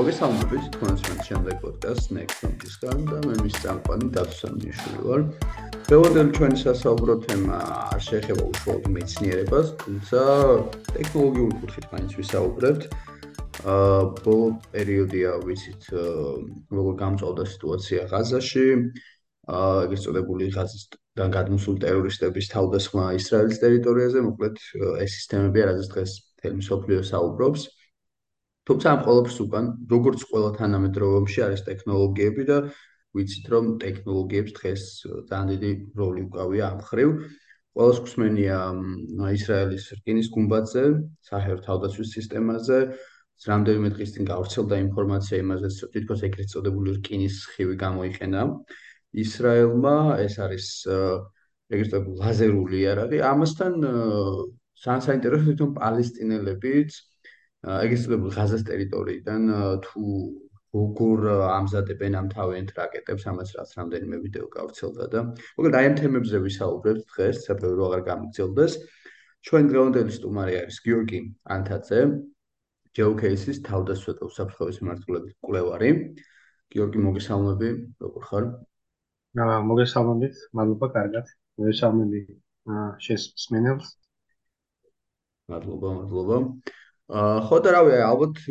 მოგესალმებით თქვენს შემდეგ პოდკასტ Nexon-ისგან და მე მის წამყვანი დათოსამიშვილი ვარ. დღევანდელი ჩვენი სასაუბრო თემა არ შეეხება უშუალოდ მეცნიერებას, თუმცა ტექნოლოგიური კუთხით მაინც ვისაუბრებთ. აა ბოლო პერიოდია ვიცით როგორ გამწვავდა სიტუაცია ღაზაში. აა ეგრეთ წოდებული ღაზისთან გადმოსული ტერორისტების თავდასხმა ისრაელის ტერიტორიაზე, მოკლედ ეს სისტემები არის დღეს თემი სოფლიო საუბრობს. თუმცა ამ ყოველს უკან როგორც ყველა თანამედროვეობაში არის ტექნოლოგიები და ვიცით რომ ტექნოლოგიებს დღეს ძალიან დიდი როლი უკავია ამ ხრივ. ყოველს გსმენია ისრაელის რკინის გუმბათზე, საერთო თავდაცვის სისტემაზე, რამდენიმე დღის წინ გავრცელდა ინფორმაცია იმაზე, რომ თითქოს ეგრეთ წოდებული რკინის ხივი გამოიყენა ისრაელმა, ეს არის ეგრეთ წოდებული ლაზერული იარაღი. ამასთან საინტერესო თვითონ პალესტინელებიც ეგრეთ წოდებული ღაზას ტერიტორიიდან თუ როგორ ამზადებენ ამ თავიანთ რაკეტებს, ამას რაც რამდენიმე ვიდეო გავვრცელდა და მოკლედ აი ამ თემებზე ვისაუბრებთ დღეს, საფრთხე რო აღარ გამიგზელდეს. ჩვენ დღევანდელი სტუმარი არის გიორგი ანთაძე, ჯეოკეისის თავდასხმა და უსაფრთხოების მმართველობის კვლევარი. გიორგი, მოგესალმები, როგორ ხარ? აა, მოგესალმებით, მადლობა, კარგად. მოგესალმები შესმენელს. მადლობა, მადლობა. აა ხო და რავი ალბათ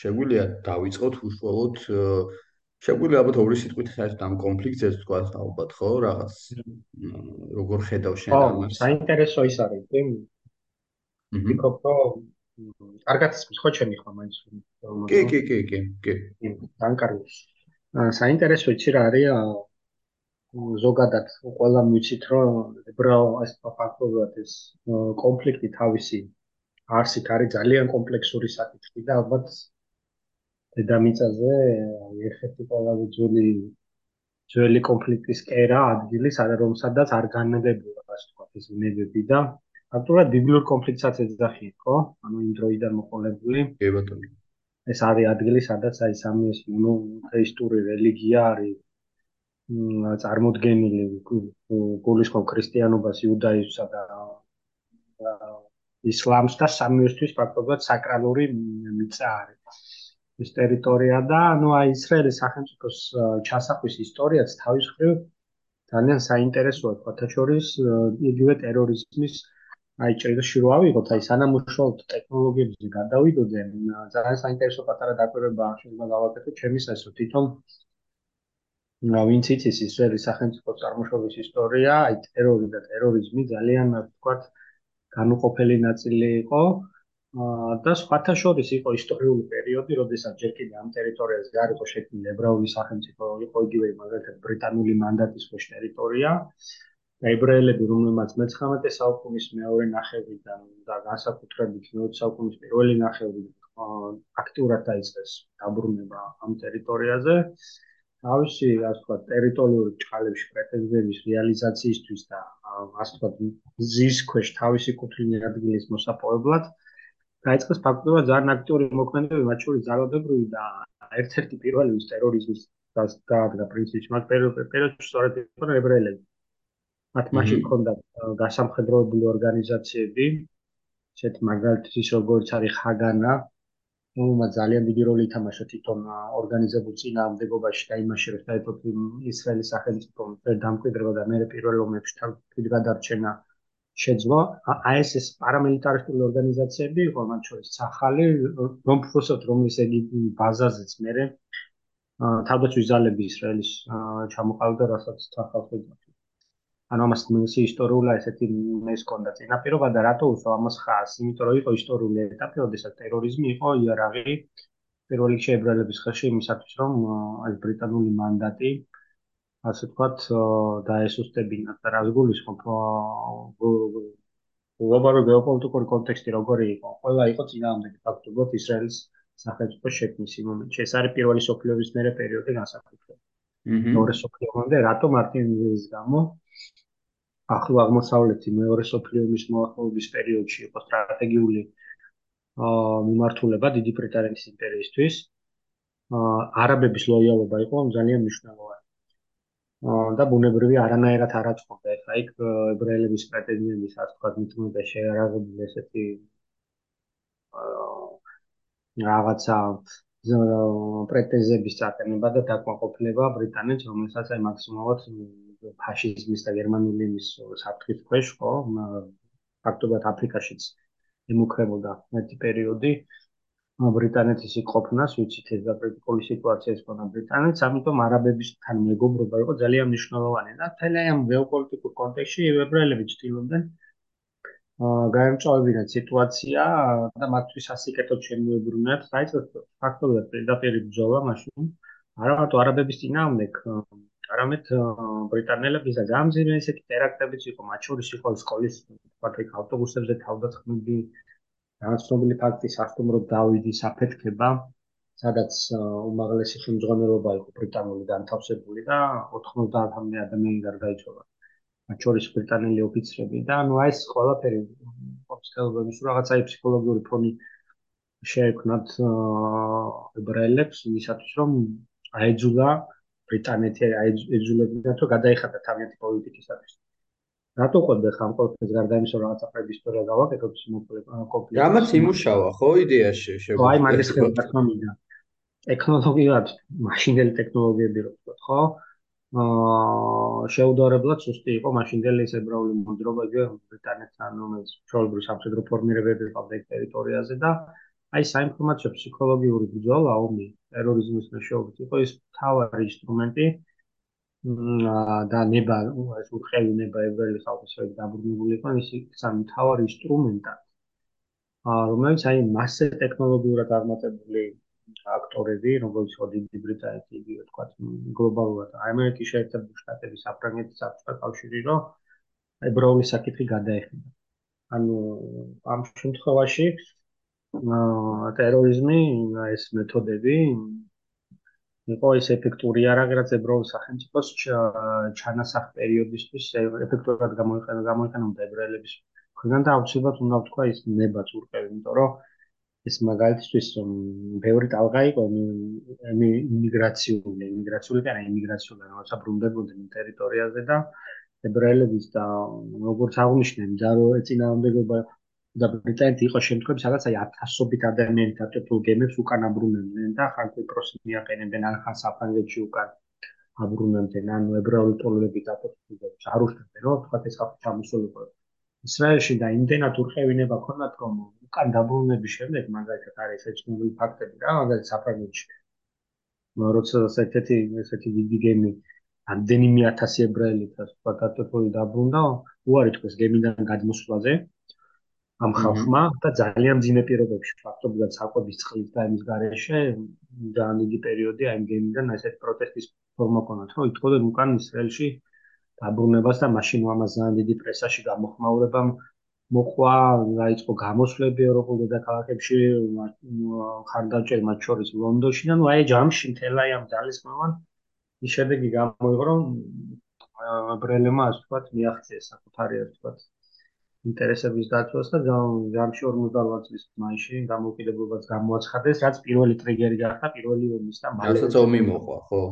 შეგვიძლია დავიწყოთ უშუალოდ შეგვიძლია ალბათ ორი სიტყვით საერთოდ ამ კონფლიქტზე თქვა ალბათ ხო რაღაც როგორ ხედავ შენ ამას? ხო საინტერესო ის არის კი? მიკრო კარგად ხო ჩემი ხო მაინც? კი კი კი კი კი. თან კარგი. საინტერესო იცი რა არის ზოგადად ყველა მიცით რომ ებრაო ეს ფაქტობრივად ეს კონფლიქტი თავისი არსით არის ძალიან კომპლექსური საკითხი და ალბათ დედამიწაზე ერთ-ერთი ყველაზე ძველი ძველი კონფლიქტის კერა ადგილი სადაც არ განმედებულა ასე ვთქვათ ეს ნებები და ფაქტობრივად ბიბლიურ კონფლიქტსაც ეძახი ხო ანუ იმ დროიდან მოყოლებული. კი ბატონო. ეს არის ადგილი სადაც აი სამი ეს მონოთეისტური რელიგია არის წარმოდგენილი გულისხმობ ქრისტიანობას იუდაიზმსა და ისლამს და სამიოსთვის ფაქტობრივად საკრალური მიწა არის. ეს ტერიტორია და ანუ აი ისრაელის სახელმწიფოს ჩასახვის ისტორიაც თავის მხრივ ძალიან საინტერესოა, თქვათა შორის იგივე ტერორიზმის აი ჭრილში რო ავიღოთ, აი სანამ უშუალოდ ტექნოლოგიებზე გადავიდოდე, ძალიან საინტერესო პატარა დაკვირვება შეიძლება გავაკეთო ჩემის ასე თვითონ ვინც იცის ისრაელის სახელმწიფოს წარმოშობის ისტორია, აი ტერორი და ტერორიზმი ძალიან თქვათ განუყოფელი ნაწილი იყო და სხვათა შორის იყო ისტორიული პერიოდი, როდესაც ჯერ კიდევ ამ ტერიტორიაზე არ იყო შექმნილი ებრაული სახელმწიფო, იყო იგივე მაგალითად ბრიტანული მანდატის ქვეშ ტერიტორია. ებრაელები, რომელმაც მე-19 საუკუნის მეორე ნახევრიდან და განსაკუთრებით მე-20 საუკუნის პირველი ნახევრიდან აქტიურად დაიწყეს დაბრუნება ამ ტერიტორიაზე. თავისი, ასე ვთქვათ, ტერიტორიული ჭალებში პრეტენზიების რეალიზაციისთვის და ასე ვთქვათ, ზის ქვეშ თავისი კუთვნილი ადგილის მოსაპოვებლად დაიწყეს ფაქტობრივად ძალიან აქტიური მოქმედებები, მათ შორის ძალადობრივი და ერთ-ერთი პირველი ის ტერორიზმის დაადგა პრინციპი, მათ პერიოდში სწორედ იყო ებრაელები. მათ მაშინ ჰქონდა გასამხედროებული ორგანიზაციები, ესეთი მაგალითად ის როგორც არის ხაგანა, რომელმაც ძალიან დიდი როლი ითამაშა თვითონ ორგანიზებულ წინააღმდეგობაში და იმაში, რომ საერთოდ ისრაელის სახელმწიფო ვერ დამკვიდრება და მეორე პირველ ომებში თავი გადარჩენა შეძლო. აი ეს ეს პარამილიტარისტული ორგანიზაციები იყო მათ შორის სახალი, რომ ფოსოთ რომლის ეგი ბაზაზეც მეორე თავდაცვის ძალები ისრაელის ჩამოყალიბდა, რასაც თანხავს ეძახა. ანუ ამას მინისი ისტორიულა ესეთი ეს კონდა წინაპირობა და რატო უსო ამას ხას იმიტომ რომ იყო ისტორიული ეტაპი როდესაც ტერორიზმი იყო იარაღი პირველ რიგში ებრაელების ხელში იმისათვის რომ აი ბრიტანული მანდატი ასე ვთქვათ დაესუსტებინათ და რას გულისხმობ? გლობალური გეოპოლიტიკური კონტექსტი როგორი იყო? ყველა იყო წინააღმდეგი ფაქტობრივად ისრაელის სახელმწიფო შექმნის მომენტში. ეს არის პირველი სოფლიოვის მერე პერიოდი განსაკუთრებით. მეორე სოფლიომამდე რატო მარტინ ის გამო ახლო აღმოსავლეთი მეორე სოფლიო ომის მოახლოების პერიოდში იყო სტრატეგიული აა მიმართულება დიდი ბრიტანეთის იმპერიისთვის. აა არაბების ლოიალობა იყო ძალიან მნიშვნელოვანი. აა და ბუნებრივი არანაირად არ აწყობდა ეხა იქ ებრაელების პრეტენზიების ასე ვთქვათ მithumeდა შეარაღებული ესეთი აა რაღაცა პრეტენზიების წაყენება და დაკმაყოფილება ბრიტანეთს, რომელსაც აი მაქსიმალურად ფაშიზმის და გერმანული იმის საფრთხის ქვეშ, ხო? ფაქტობრივად აფრიკაშიც ემუქრებოდა მეტი პერიოდი. ბრიტანეთის იყოფნას, ვიცით ეს დაპრეტიკული სიტუაცია ექონა ბრიტანეთს, ამიტომ არაბებისთან მეგობრობა იყო ძალიან მნიშვნელოვანი და თელე ამ გეოპოლიტიკურ კონტექსტში ებრაელები ცდილობდნენ გაემწვავებინათ სიტუაცია და მათთვის ასიკეთოთ შემოებრუნათ. დაიწყეს ფაქტობრივად პირდაპირ ბრძოლა მაშინ არა მარტო არაბების წინააღმდეგ, არამედ ბრიტანელების და გამზირე ესეთი ტერაქტებიც იყო, მათ შორის იყო სკოლის თქვათ ავტობუსებზე თავდასხმები, განსხვავებული ფაქტი სასტუმრო დავიდის აფეთქება, სადაც უმაღლესი ხელმძღვანელობა იყო ბრიტანული განთავსებული და 90-მდე ადამიანი გარდაიცვალა. მათ შორის ბრიტანელი ოფიცრები და ანუ აი ეს ყველაფერი ოფიციალურობის რაღაცა ფსიქოლოგიური ფონი შეექმნათ ებრაელებს ისათვის რომ აეძულა ბრიტანეთი აეძულებინათ რომ გადაიხადა თავიანთი პოლიტიკისათვის. რატო ყოფდა ხამ ყოველთვის გარდა იმისა რომ პრების ისტორია გავაკეთოთ კომპლექსი რამაც იმუშავა ხო იდეაში შეგვიძლია აი მაგის ხელმძღვანელობა მინდა ტექნოლოგიად მაშინდელი ტექნოლოგიები რო ვთქვა ხო? აა შეუდარებლად სუსტი იყო მაშინდელი ეს ებრაული იგი ბრიტანეთთან რომელიც ჩოლბრი სამხედრო ფორმირებები ყავდა ეს ტერიტორიაზე და აი საინფორმაციო ფსიქოლოგიური ბრძოლა ომი ტერორიზმის მეშვეობით იყო ის თავარი ინსტრუმენტი და ნება ეს უხელი ნება ებრაელი ხალხის ერთ დაბრუნებული იყო ის სამ თავარი ინსტრუმენტა რომელიც აი მასე ტექნოლოგიურად აღმატებული აქტორები, როგორც ოდი ბრიტანეთი, იგივე თქვა გლობალურად ამერიკის შეერთებული შტატების საფრანგეთის საბჭოთა კავშირი, რომ ებრაული საკითხი გადაეხიდა. ანუ ამ შემთხვევაში ტერორიზმი, ეს მეთოდები იყო ეს ეფექტური არა, რაც ებრაულ სახელმწიფოს ჩანასახ პერიოდისთვის ეფექტურად გამოიყენა, გამოიყენებოდა ებრაელების ხგან და აუცილებლად უნდა ვთქვა ის ნება წურყევი, იმიტომ რომ ეს მაგალითისთვის რომ ბევრი ტალღა იყო იმიგრაციული, იმიგრაციული და იმიგრაციული, როცა ბრუნდებოდნენ ტერიტორიაზე და ებრაელების და როგორც აღნიშნე, მძარო ეწინააღმდეგება და ბრიტანეთი იყო შემთხვევები, სადაც აი ათასობით ადამიანი დატვირთულ გემებს უკან აბრუნებდნენ და ხან კვიპროსი მიაყენებდნენ, ან ხან საფრანგეთში უკან აბრუნებდნენ, ანუ ებრაული ტოლები დატვირთულ გემებს არ უშდებდნენ, რომ თქვა ეს ხალხი ჩამოსულიყო. ისრაელში და იმდენად ურყევინება ქონდათ, რომ უკან დაბრუნების შემდეგ მაგალითად არის ეცნობილი ფაქტები რა მაგალითად საფრანგეთში. როცა ესეთი ესეთი დიდი გემი ამდენიმე ათასი ებრაელი და სხვა დატვირთული დაბრუნდა უარი თქვეს გემიდან გადმოსვლაზე ამ ხალხმა და ძალიან ძიმე პირობებში ფაქტობრივად საკვების წყლის და იმის გარეშე ძალიან დიდი პერიოდი აი გემიდან ესეთ პროტესტის ფორმა ქონათ რომ ითხოვდნენ უკან ისრაელში დაბრუნებას და მაშინ ამას ძალიან დიდი პრესაში გამოხმაურებამ მოყვა, დაიწყო გამოსვლები ევროპულ დედაქალაქებში, ხარდაჭერ მათ შორის ლონდონში და ნუ აი ჯამში მთელ აი ამ ძალისხმევან ის შედეგი გამოიღო, რომ ბრელემა ასე ვთქვათ, მიაღწიეს საკუთარი ასე ვთქვათ ინტერესების დაცვას და ჯამში 48 წლის მაისში გამოკიდებულებას გამოაცხადეს, რაც პირველი ტრიგერი გახდა პირველი ომის და მალე რასაც ომი მოყვა, ხო?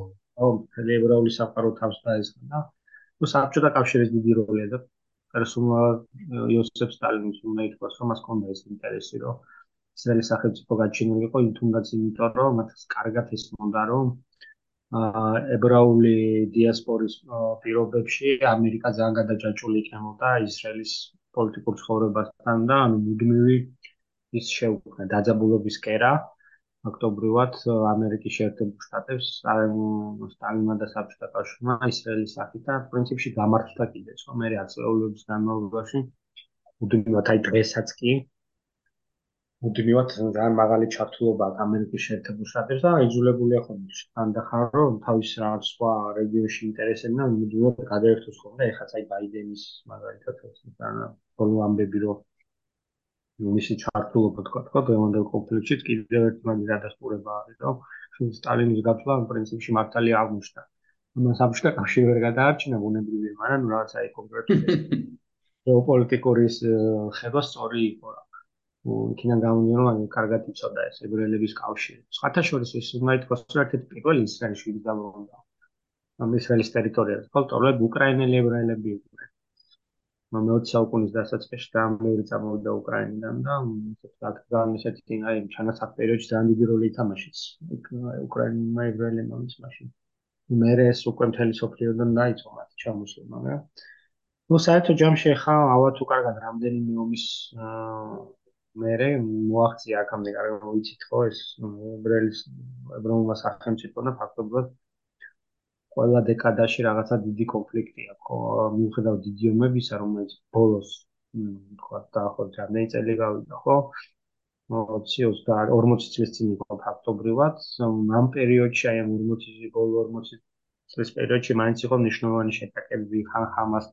ხო, ევროპული საფარო თავს დაესხა და ნუ საბჭოთა კავშირის დიდი როლია და პერსონალ იოსებ სტალინის უნდა ითქვას, რომ მას ჰქონდა ეს ინტერესი, რომ ისრაელის სახელმწიფო გაჩენილიყო, თუნდაც იმიტომ, რომ მათ კარგად ესმოდა, რომ აა ებრაული დიასპორის პირობებში ამერიკა ძალიან გადაჭაჭული იქნებოდა ისრაელის პოლიტიკურ ცხოვრებასთან და ანუ მუდმივი ის შეუქმნა დაძაბულობის კერა, ფაქტობრივად ამერიკის შეერთებულ შტატებს სტალინმა და საბჭოთა კავშირმა ისრაელის სახით და პრინციპში გამართლდა კიდეც. რომ მე აწეულების განმავლობაში უდმივად აი დღესაც კი უდმივად ძალიან მაღალი ჩართულობა აქვს ამერიკის შეერთებულ შტატებს და იძულებულია ხოლმე ანდახარ რომ თავის რაღაც სხვა რეგიონში ინტერესები და უდმივად გადაერთოს ხოლმე ეხლა აი ბაიდენის მაგალითად ეს და ბოლო ამბები რომ მისი ჩართულობა თქვა თქვა დღევანდელ კონფლიქტში კიდევ ერთ მაგის გადასტურება არის რომ სტალინის გათვლა პრინციპში მართალია აღმოჩნდა. ამას საბჭოთა კავშირი ვერ გადაარჩინა ბუნებრივია მაგრამ ნუ რაღაცა აი კონკრეტული გეოპოლიტიკური ხედვა სწორი იყო რა იქიდან გამომდინარე რომ კარგად იცოდა ეს ებრაელების კავშირი. სხვათა შორის ის უნდა ითქვას რომ ერთ-ერთი პირველი ისრაელში დაბრუნდა ამ ისრაელის ტერიტორიაზე. ხო თორემ უკრაინელი ებრაელები იყვნენ. მე-20 საუკუნის დასაწყისში და მეორე წამოვიდა უკრაინიდან და ისეთ ძალიან ისეთი აი ჩანასახ პერიოდში ძალიან დიდი როლი ითამაშეს უკრაინულმა ებრაელებმა მის მაშინ. მე ეს უკვე მთელი სოფლიოდან დაიწყო მათი ჩამოსვლა, მაგრამ ну საერთო ჯამში ხა ალბათ უკარგად რამდენიმე ომის მერე მოაღწია აქამდე კარგად ვიცით ხო ეს ებრაელის ებრაულმა სახელმწიფო და ფაქტობრივად ყველა დეკადაში რაღაცა დიდი კონფლიქტი აქვს მიუხედავ დიდი ომებისა რომელიც ბოლოს თქვა დაახლოებით რამდენი წელი გავიდა ხო? 20-40 წლის წინ იყო ფაქტობრივად. ამ პერიოდში აი ამ 40 ბოლო 40 წლის პერიოდში მაინც იყო მნიშვნელოვანი შეტაკებები ჰამას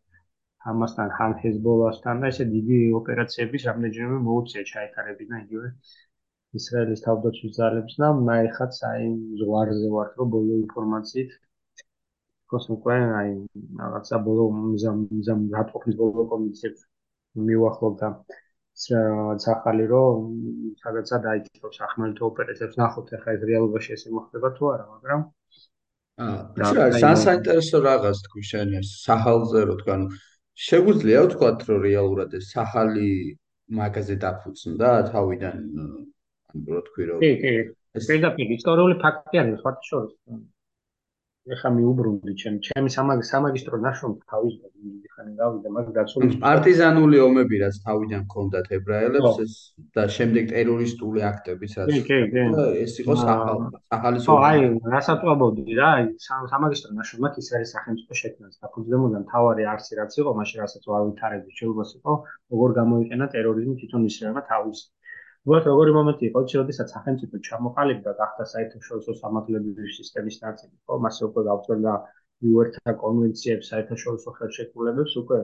ჰამასთან ხან ჰეზბოლასთან და ესე დიდი ოპერაციების რამდენჯერმე მოუწია ჩაეთარებინა იგივე ისრაელის თავდაცვის ძალებს და მაიხაც აი ზღვარზე ვართ რომ ბოლო ინფორმაციით. თქოს უკვე აი რაღაცა ბოლო მიზამ მიზამ რატოფის ბოლო კომიტეტს მიუახლოვდა სახალი რომ სადაცა დაიწყოს ახმალთო ოპერაციებს. ნახოთ ახლა ეს რეალობაში ესე მოხდება თუ არა მაგრამ აა რა საინტერესო რაღაც თქვი შენ ეს საჰალზე რო თქვა ნუ შეგვიძლია ვთქვა რომ რეალურად ეს საჰალი მაგაზე დაფუძნდა თავიდან ანუ რო თქვი რომ კი კი ეს პირდაპირ ისტორიული ფაქტი არის ხო შორის ეხა მიუბრუნდი ჩემ ჩემი სამაგ სამაგისტრო ნაშრომი თავის ხანი გავიდა მაგ დაცული პარტიზანული ომები რაც თავიდან ქონდათ ებრაელებს ეს და შემდეგ ტერორისტული აქტებიც რაც ეს იყო სახალის ომი. აი რასაწყობოდი რა აი სამაგისტრო ნაშრომად ის არის სახელმწიფო შექმნას. დაფუძნებულდა მთავარი არსი რაც იყო მაშინ რასაც ვავითარებდი შეიძლება იყო როგორ გამოიყენა ტერორიზმი თვითონ ისრაელმა თავის უბრალოდ როგორი მომენტი იყო, როდესაც სახელმწიფო ჩამოყალიბდა გახდა საერთაშორისო სამართლებრივი სისტემის ნაწილი, ხო, მასე უკვე გავწევდა UN-თა კონვენციებს, საერთაშორისო ხელშეკრულებებს, უკვე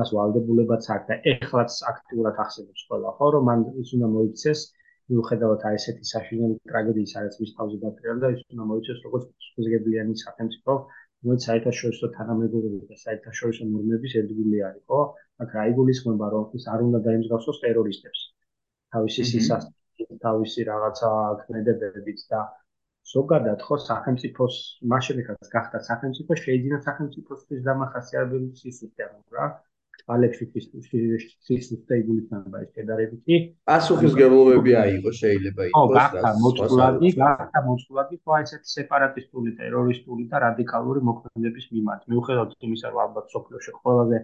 მას ვალდებულებაც აქვს და ეხლაც აქტიურად ახსენებს ყველა, ხო, რომ მან ის უნდა მოიქცეს მიუხედავად აი ესეთი საშინელი ტრაგედიის, რაც მის თავზე დატრიალდა, ის უნდა მოიქცეს როგორც ფუძგებლიანი სახელმწიფო, რომელიც საერთაშორისო თანამეგობრობის და საერთაშორისო ნორმების ერთგული არის, ხო? აქ რა იგულისხმება, რომ ის არ უნდა დაემსგავსოს ტერორისტებს. თავისი სისასტით, თავისი რაღაცა ქმედებებით და ზოგადად ხო სახელმწიფოს რაც გახდა სახელმწიფო შეიძლება სახელმწიფოსთვის დამახასიათებელი სისტემა რა? ალექსი სისტემა იგულისხმება ეს შედარებითი პასუხისგებლობები აიღო შეიძლება იყოს რა გახდა მოწყვლადი გახდა მოწყვლადი ხო ესეთი სეპარატისტული ტერორისტული და რადიკალური მოქმედების მიმართ. მიუხედავად იმისა რომ ალბათ სოფლიოში ყველაზე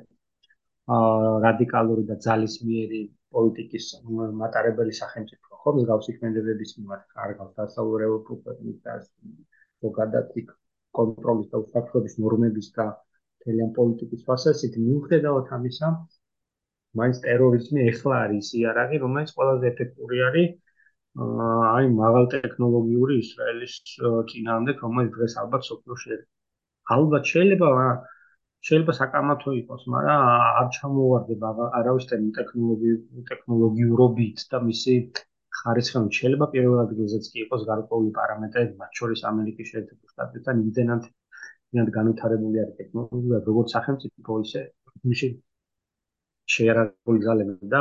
რადიკალური და ძალისმიერი პოლიტიკის მატარებელი სახელმწიფო ხო მსგავსი ქმედებების მიმართ კარგავს დასავლურ ევროპის და ზოგადად იქ კონტროლის და უსაფრთხოების ნორმების და თელიან პოლიტიკის ფასასით მიუხედავად ამისა მაინც ტერორიზმი ეხლა არის იარაღი რომელიც ყველაზე ეფექტური არის აი მაღალ ტექნოლოგიური ისრაელის წინააღმდეგ რომელიც დღეს ალბათ სოფლიოში ალბათ შეიძლება შეიძლება საკამათო იყოს, მაგრამ არ ჩამოვარდება არავის ტექნოლოგიურ ტექნოლოგიურობით და მისი ხარისხი. შეიძლება პირველ ადგილზეც კი იყოს გარკვეული პარამეტრები, მათ შორის ამერიკის შეერთებული შტატებთან იმდენად იმდენად განვითარებული არის ტექნოლოგია, როგორც სახელმწიფო, ისე მისი შეერაგებული ძალები და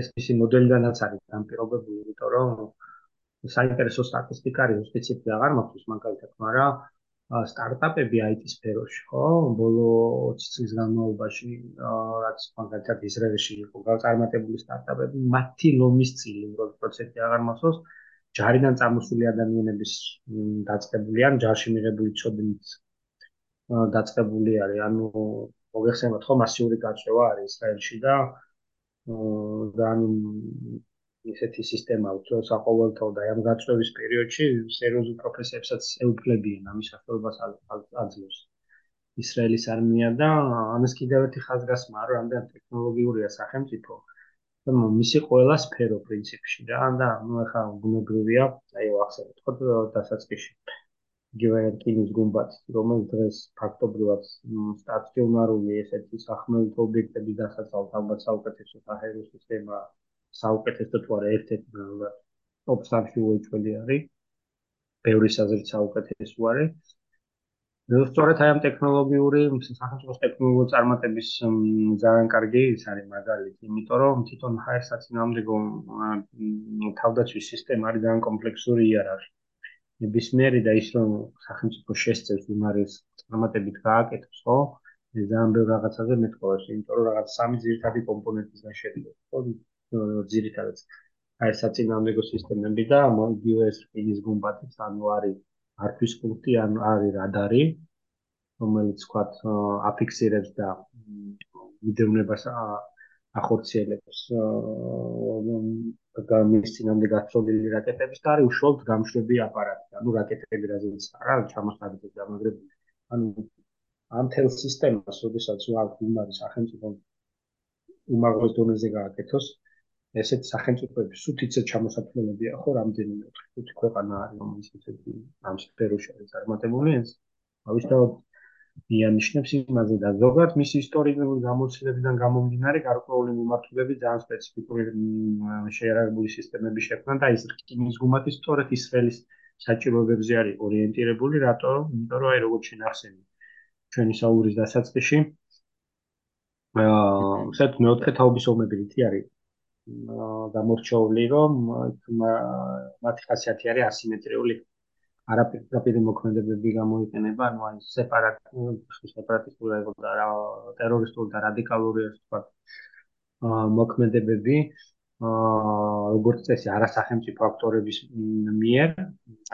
ეს მისი მოდელიდანაც არის განპირობებული, იმიტომ რომ საინტერესო სტატისტიკა არის სპეციფიკა აღარ მაქვს მაგალითად, მაგრამ სტარტაპები IT სფეროში, ხო? ბოლო 20 წლის განმავლობაში, რაც მაგალითად ისრაელში იყო გაწარმოებული სტარტაპები, მათი ლომის წილი უბრალოდ პროცენტი აღარ მახსოვს, ჯარიდან წამოსული ადამიანების დაწყებული ან ჯარში მიღებული ცოდნით დაწყებული არის. ანუ მოგეხსენებათ, ხო, მასიური გაწევა არის ისრაელში და და ანუ ისეთი სისტემა უფრო საყოველთაო და ამ გაწევის პერიოდში სერიოზულ პროფესიებსაც ეუფლებიან ამის ახალობას აძლევს. ისრაელის არმია და ამას კიდევ ერთი ხაზგასმა რომ ამდენ ტექნოლოგიურია სახელმწიფო. და მისი ყველა სფერო პრინციპში რა და ნუ ახლა ბუნებრივია აი ახსენეთ ხო დასაწყისში. გივერტინის გუმბათი რომელიც დღეს ფაქტობრივად სტაციონარული ესეთი სახმელეთო ობიექტები დასაცავთ ალბათ საუკეთესო საჰაერო სისტემაა საუკეთესო თუ არა ერთ-ერთი ნამდვილად top 3-ში უეჭველი არის. ბევრი საზრით საუკეთესო არის. სწორედ აი ამ ტექნოლოგიური სახელმწიფო ტექნოლოგიურ წარმატების ძალიან კარგი ის არის მაგალითი, იმიტომ რომ თვითონ ჰაერსაც ნამდვილო თავდაცვის სისტემა არის ძალიან კომპლექსური იარაღი. ნებისმიერი და ის რომ სახელმწიფო შესწევს იმარეს წარმატებით გააკეთოს, ხო? ძალიან ბევრ რაღაცაზე მეტყობს, იმიტომ რომ რაღაც სამი ძირითადი კომპონენტისგან შედგება. ხო, ძირითადად აი საწინააღმდეგო სისტემები და იგივე ეს რკინის გუმბათიც, ანუ არის არქვის პუნქტი, ანუ არის რადარი, რომელიც თქვა აფიქსირებს და მიდევნებას ახორციელებს გამის წინამდე გაწოლილი რაკეტების და არის უშუალოდ გამშვები აპარატი, ანუ რაკეტები რაზეც არა ჩამოსაგდე დამაგრებული. ანუ ამ თელ სისტემას, ოდესაც ვართ იმარი სახელმწიფო უმაღლეს დონეზე გააკეთოს, ესეთ სახელმწიფოები სუთიცე ჩამოსაფრთხოებია ხო რამდენიმე ხუთი ქვეყანა არის რომელიც ესეთი ამ სფეროში არის წარმატებული ეს ავისთავად მიანიშნებს იმაზე და ზოგადად მის ისტორიული გამოცდილებიდან გამომდინარე გარკვეული მიმართულები ძალიან სპეციფიკური შეერაგებული სისტემები შექმნა და ის რკინის გუმათი სწორედ ისრაელის საჭიროებებზე არის ორიენტირებული რატო? იმიტომ რომ აი როგორც შინახსენი ჩვენი საუბრის დასაწყისში აა საერთოდ მეოთხე თაობის ომებიც არის გამორჩეული რომ მათი ხასიათი არის ასიმეტრიული არაპირდაპირი მოქმედებები გამოიყენება ანუ აი სეპარატისტული სეპარატისტული და ტერორისტული და რადიკალური ასე ვთქვათ მოქმედებები აა როგორც წესი არასახელმწიფო აქტორების მიერ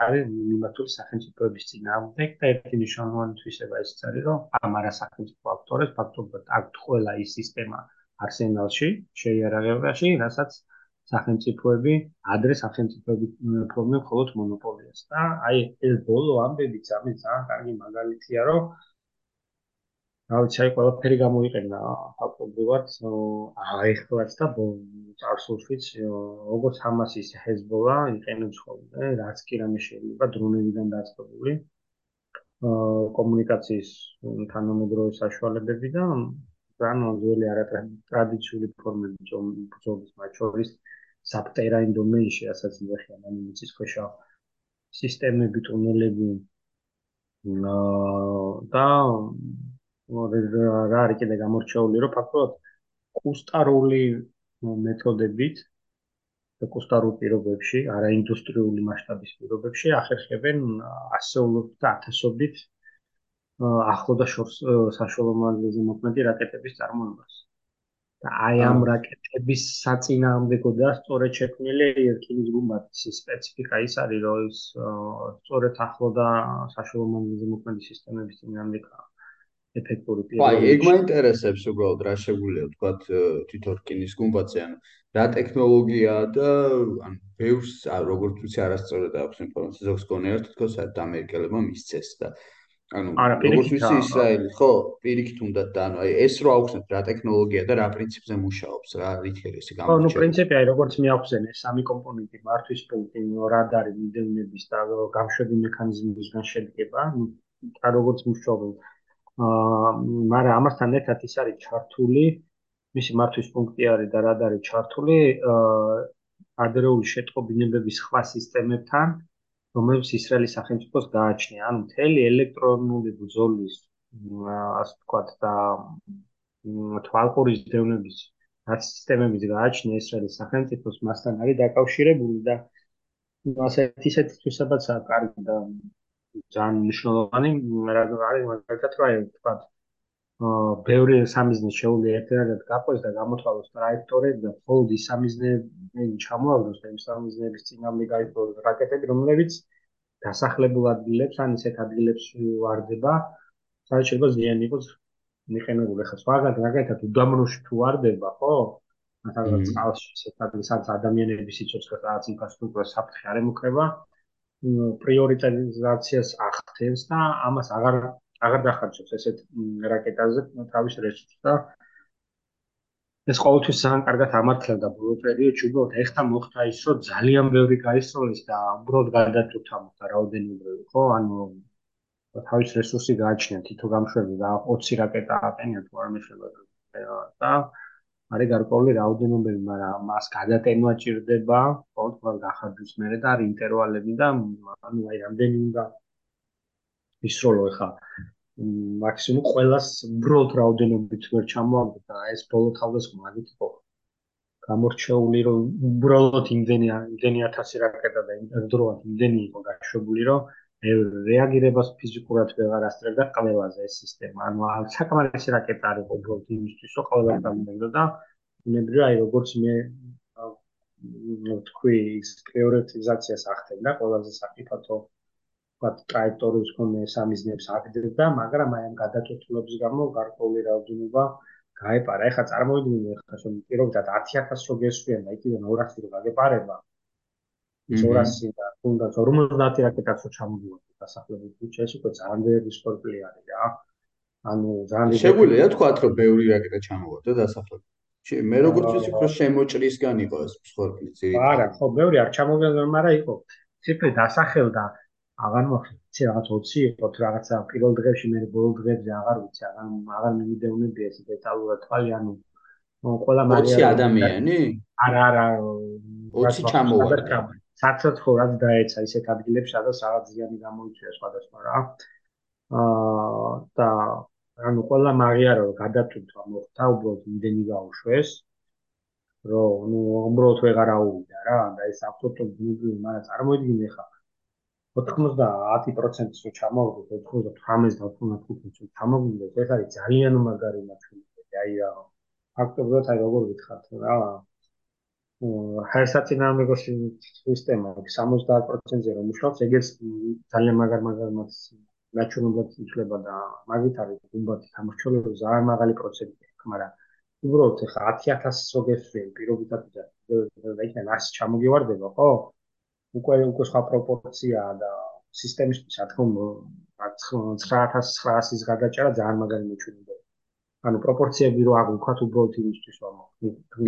არის მიმართული სახელმწიფოების წინააღმდეგ და ერთი მნიშვნელოვანი თვისება ის არის რომ ამ არასახელმწიფო აქტორებს ფაქტობრივად აქვთ ყველა ის სისტემა არსენალში შეიარაღებაში რასაც სახელმწიფოები ადრე სახელმწიფოები პრობლემ მხოლოდ მონოპოლიას და აი ეს ბოლო ამბებიც ამის ძალიან კარგი მაგალითია რომ რა ვიცი, აი ყველაფერი გამოიყენა ფაქტობრივად, აიხლაც და წარსულშიც, როგორც ჰამასის ჰეზბოლა იყენებს ხოლმე, რაც კი რამე შეიძლება დრონებიდან დაწყებული. კომუნიკაციის თანამედროვე საშუალებები და ძალიან ძველი არატრადიციული ფორმები ბრძოლის მათ შორის საბტერაინ დომეინში, ასაც ნახე ამ მიწის ქვეშა სისტემები, ტუნელები და რა არის კიდე გამორჩეული? რომ ფაქტობრივად კუსტარული მეთოდებით და კუსტარულ პირობებში, არა ინდუსტრიული მასშტაბის პირობებში ახერხებენ ასეულობით და ათასობით ახლო და შორს საშუალო მანძილზე მოქმედი რაკეტების წარმოებას. და აი ამ რაკეტების საწინააღმდეგო და სწორედ შექმნილი ერკინის გუმბათის სპეციფიკა ის არის, რომ ის სწორედ ახლო და საშუალო მანძილზე მოქმედი სისტემების წინააღმდეგაა. ეფექტური პირობები. აი, ეგ მაინტერესებს უბრალოდ რა შეგვიძლია თქვა თვითონ რკინის გუმბათზე, ანუ რა ტექნოლოგიაა და ანუ ბევრს როგორც ვიცი არასწორად აქვს ინფორმაცია, ზოგს გონიერთ თქო საერთოდ ამერიკელებმა მისცეს და ანუ როგორც ვიცი ისრაელი, ხო, პირიქით უნდა და ანუ აი ეს რო აუხსნათ რა ტექნოლოგია და რა პრინციპზე მუშაობს, რა რითქერი ესე გამოჩნდა. ხო, ნუ პრინციპი აი როგორც მიახსენე, სამი კომპონენტი, მართვის პუნქტი, რადარი, მიდევნების და გამშვები მექანიზმებისგან შედგება. და როგორც მუშაობენ აა მაგრამ ამასთან ერთად ის არის ჩართული მისი მართვის პუნქტი არის და რად არის ჩართული აა ადრეული შეტყობინებების სხვა სისტემებთან რომელიც ისრაელის სახელმწიფოს გააჩნია ანუ მთელი ელექტრონული ბრძოლის ასე ვთქვათ და თვალყურის დევნების რაც სისტემების გააჩნია ისრაელის სახელმწიფოს მასთან არის დაკავშირებული და ასეთ ისეთ თვისებაცაა კარგი და ძალიან მნიშვნელოვანი რა არის მაგალითად რა თქვა აა ბევრი სამიზნე შეუძლია ერთადერთად გაყვეს და გამოთვალოს ტრაექტორები და მხოლოდ ის სამიზნეები ჩამოაგდოს და იმ სამიზნეების წინამდე გაიწვიოს რაკეტები რომლებიც დასახლებულ ადგილებს ან ისეთ ადგილებს ვარდება სადაც შეიძლება ზიანი იყოს მიყენებული. ხა სხვაგან მაგალითად უდამროში თუ ვარდება ხო? მაგალითად წყალში ისეთ ადგილსაც ადამიანების სიცოცხლე რაღაც ინფრასტრუქტურა საფრთხე არ ემუქრება პრიორიტიზაციას ახდენს და ამას აღარ აღარ დახარჯებს ესეთ რაკეტაზე თავის რეჟიმს და ეს ყოველთვის ძალიან კარგად ამართლდა ბოლო პერიოდში უბრალოდ ეხთა მოხდა ის რომ ძალიან ბევრი გაისროლის და უბრალოდ გადაწუთა მოხდა რაოდენობრივი ხო? ანუ თავის რესურსი გააჩნია თითო გამშვები და 20 რაკეტა აყენია თუ არ მეშება და არის გარკვეული რაოდენობები, მაგრამ მას გადატენვა ჭირდება, ყოველთვის გახარჯვის მერე და არის ინტერვალები და ანუ აი რამდენი უნდა ისროლო ხა მაქსიმუმ ყოველას უბრალოდ რაოდენობით ვერ ჩამოაგდო და ეს ბოლო თავდასხმა მაგით იყო გამორჩეული რომ უბრალოდ იმდენი იმდენი 1000 რაკეტა და იმდროულად იმდენი იყო გაშვებული რომ რეაგირებას ფიზიკურად ვეღარ ასწრებდა ყველაზე ეს სისტემა. ანუ საკმარისი რაკეტა არის უბრალოდ იმისთვის, რომ ყველა დამეგდო და ნებრივი აი როგორც მე თქვი პრიორიტიზაციას ახდენდა ყველაზე საფრთხო ვთქვათ ტრაექტორიის კონე სამიზნებს აგდებდა, მაგრამ აი ამ გადაწყვეტილების გამო გარკვეული რაოდენობა გაეპარა. ეხლა წარმოვიდგინე ეხლა რომ პირობდათ 10000 რო გესვიან და იქიდან 200 რო გაგეპარება. 200 და თუნდაც 50 რაკეტაც რო ჩამოვიდა დასახლების ქუჩა ეს უკვე ძალიან ბევრი სპორტლი არის რა. ანუ ძალიან შეგვიძლია თქვა რომ ბევრი რაკეტა ჩამოვიდა დასახლების ჩი მე როგორც ვიცი უფრო შემოჭრისგან იყო ეს სპორტლი ძირი. არა, ხო, ბევრი არ ჩამოვიდა, მაგრამ იყო ციფრი დასახელდა აღარ მოხდა. ცი რაღაც 20 იყო თუ რაღაცა პირველ დღეებში მე ბოლო დღეებზე აღარ ვიცი, აღარ აღარ მიმიდევნები ეს დეტალურად თვალი, ანუ ყველა მაგარი 20 ადამიანი? არა, არა. 20 ჩამოვარდა. საცოცხლო რაც დაეცა ისეთ ადგილებში, სადაც რაღაც ზიანი გამოიწვია სხვადასხვა რა. აა და ანუ ყველა მაგიარო გადაწყვეტა მოხდა, უბრალოდ იმდენი გაუშვეს. რომ ნუ უბრალოდ ვეღარ აუვიდა რა და ეს აბსოლუტურად ნუ მაგრამ წარმოიდგინე ხა 90%-ს რო ჩამოვიდეთ 98-95%-ს ჩამოვიდეთ ეს არის ძალიან მაგარი მაჩვენებელი აი რა ფაქტობრივად აი როგორ ვითხართ რა ჰერსაცინამეგო სისტემა 70%-ზე რომ მუშაობს ეგეც ძალიან მაგარ მაგარ მაჩვენებლად იწლება და მაგით არის გუმბათი გამორჩეული ძალიან მაღალი პროცენტია მაგრამ უბრალოდ ხა 10000 სოგესვენ პირობითად და იქნება 100 ჩამოგივარდება ხო უკვე უკვე სხვა პროპორციაა და სისტემისთვის რა თქმა უნდა 9900-ის გადაჭერა ძალიან მაგარი მეჩვენებაა. ანუ პროპორციები რო აღ ვქოთ უბრალოდ იმისთვის რომ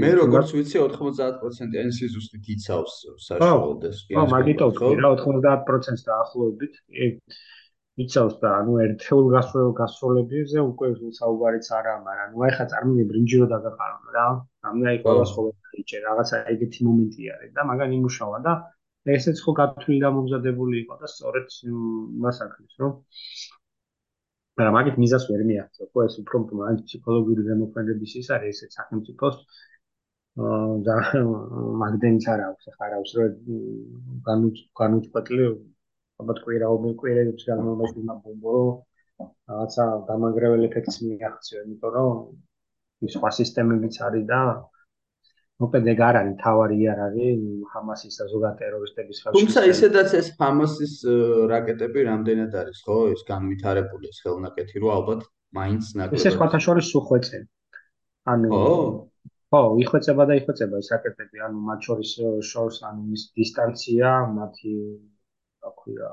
მე როგორც ვიცი 90% NC ზუსტით იცავს საშუალოდეს. ხო, მაგიტო ვთქვი რა 90%-ს დაახლოებით იცავს და ანუ ერთეულ გასროლებებზე უკვე საუბარიც არა, მაგრამ ნუ ახლა წარმოგიდგენ ბრინჯი რო დაგაყარო რა. ამნა იქ ყველა სხვა იჭე რაღაცა ეგეთი მომენტი არის და მაგან იმუშავა და ესეც ხო გათვლილი და მომზადებული იყო და სწორედ მას ახლის რომ მაგრამ მაგით მიზას ვერ მიაღწევ ხო? ეს უფრო მან ფსიქოლოგიური დემოკრატიის ის არის ესეც სახელმწიფოს აა და მაგდენიც არ აქვს ახლა არ აქვს რომ განუწყვეტლი ალბათ კვირაობენ კვირეებს განმავლობაში მაბომბო რაღაცა დამანგრეველ ეფექტს მიაღწევ იმიტომ რომ ის სხვა სისტემებიც არის და მოკლედ ეგ არ არის თავარი არ არის ჰამასის და ზოგადად ტერორისტების ხალხი თუმცა ისედაც ეს ჰამასის რაკეტები რამდენად არის ხო? ეს განვითარებული ეს ხელნაკეთი რო ალბათ მაინც ნაკლებად ეს სხვათა შორის უხვეწე ანუ ხო იხვეწება და იხვეწება ეს რაკეტები. ანუ მათ შორის შორს ანუ ის დისტანცია მათი რა ქვია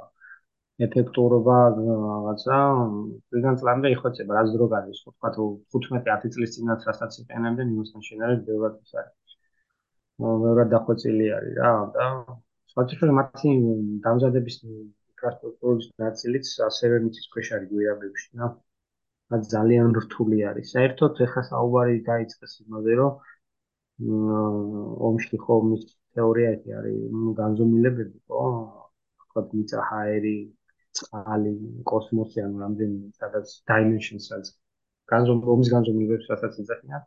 ეფექტურობა რაღაცა ვიგან წლამდე იხვეწება რაც დრო გადის. ხო თქვა თუ 15-10 წლის წინათ რასაც იყენებდნენ იმასთან შედარებით ბევრად ის არის მეორად დახვეწილი არის რა და სხვადასხვა მათი დამზადების ინფრასტრუქტურის ნაწილიც ასევე მიწის ქვეშ არის გვირაბებში და რაც ძალიან რთული არის. საერთოდ ეხა საუბარი დაიწყეს იმაზე, რომ ომში ხო მის თეორია ეს არის განზომილებები, ხო? თქვათ მიწა, ჰაერი, წყალი, კოსმოსი, ანუ რამდენი სადაც dimensions-ს განზომილების განზომილებებს რასაც ეძახიან.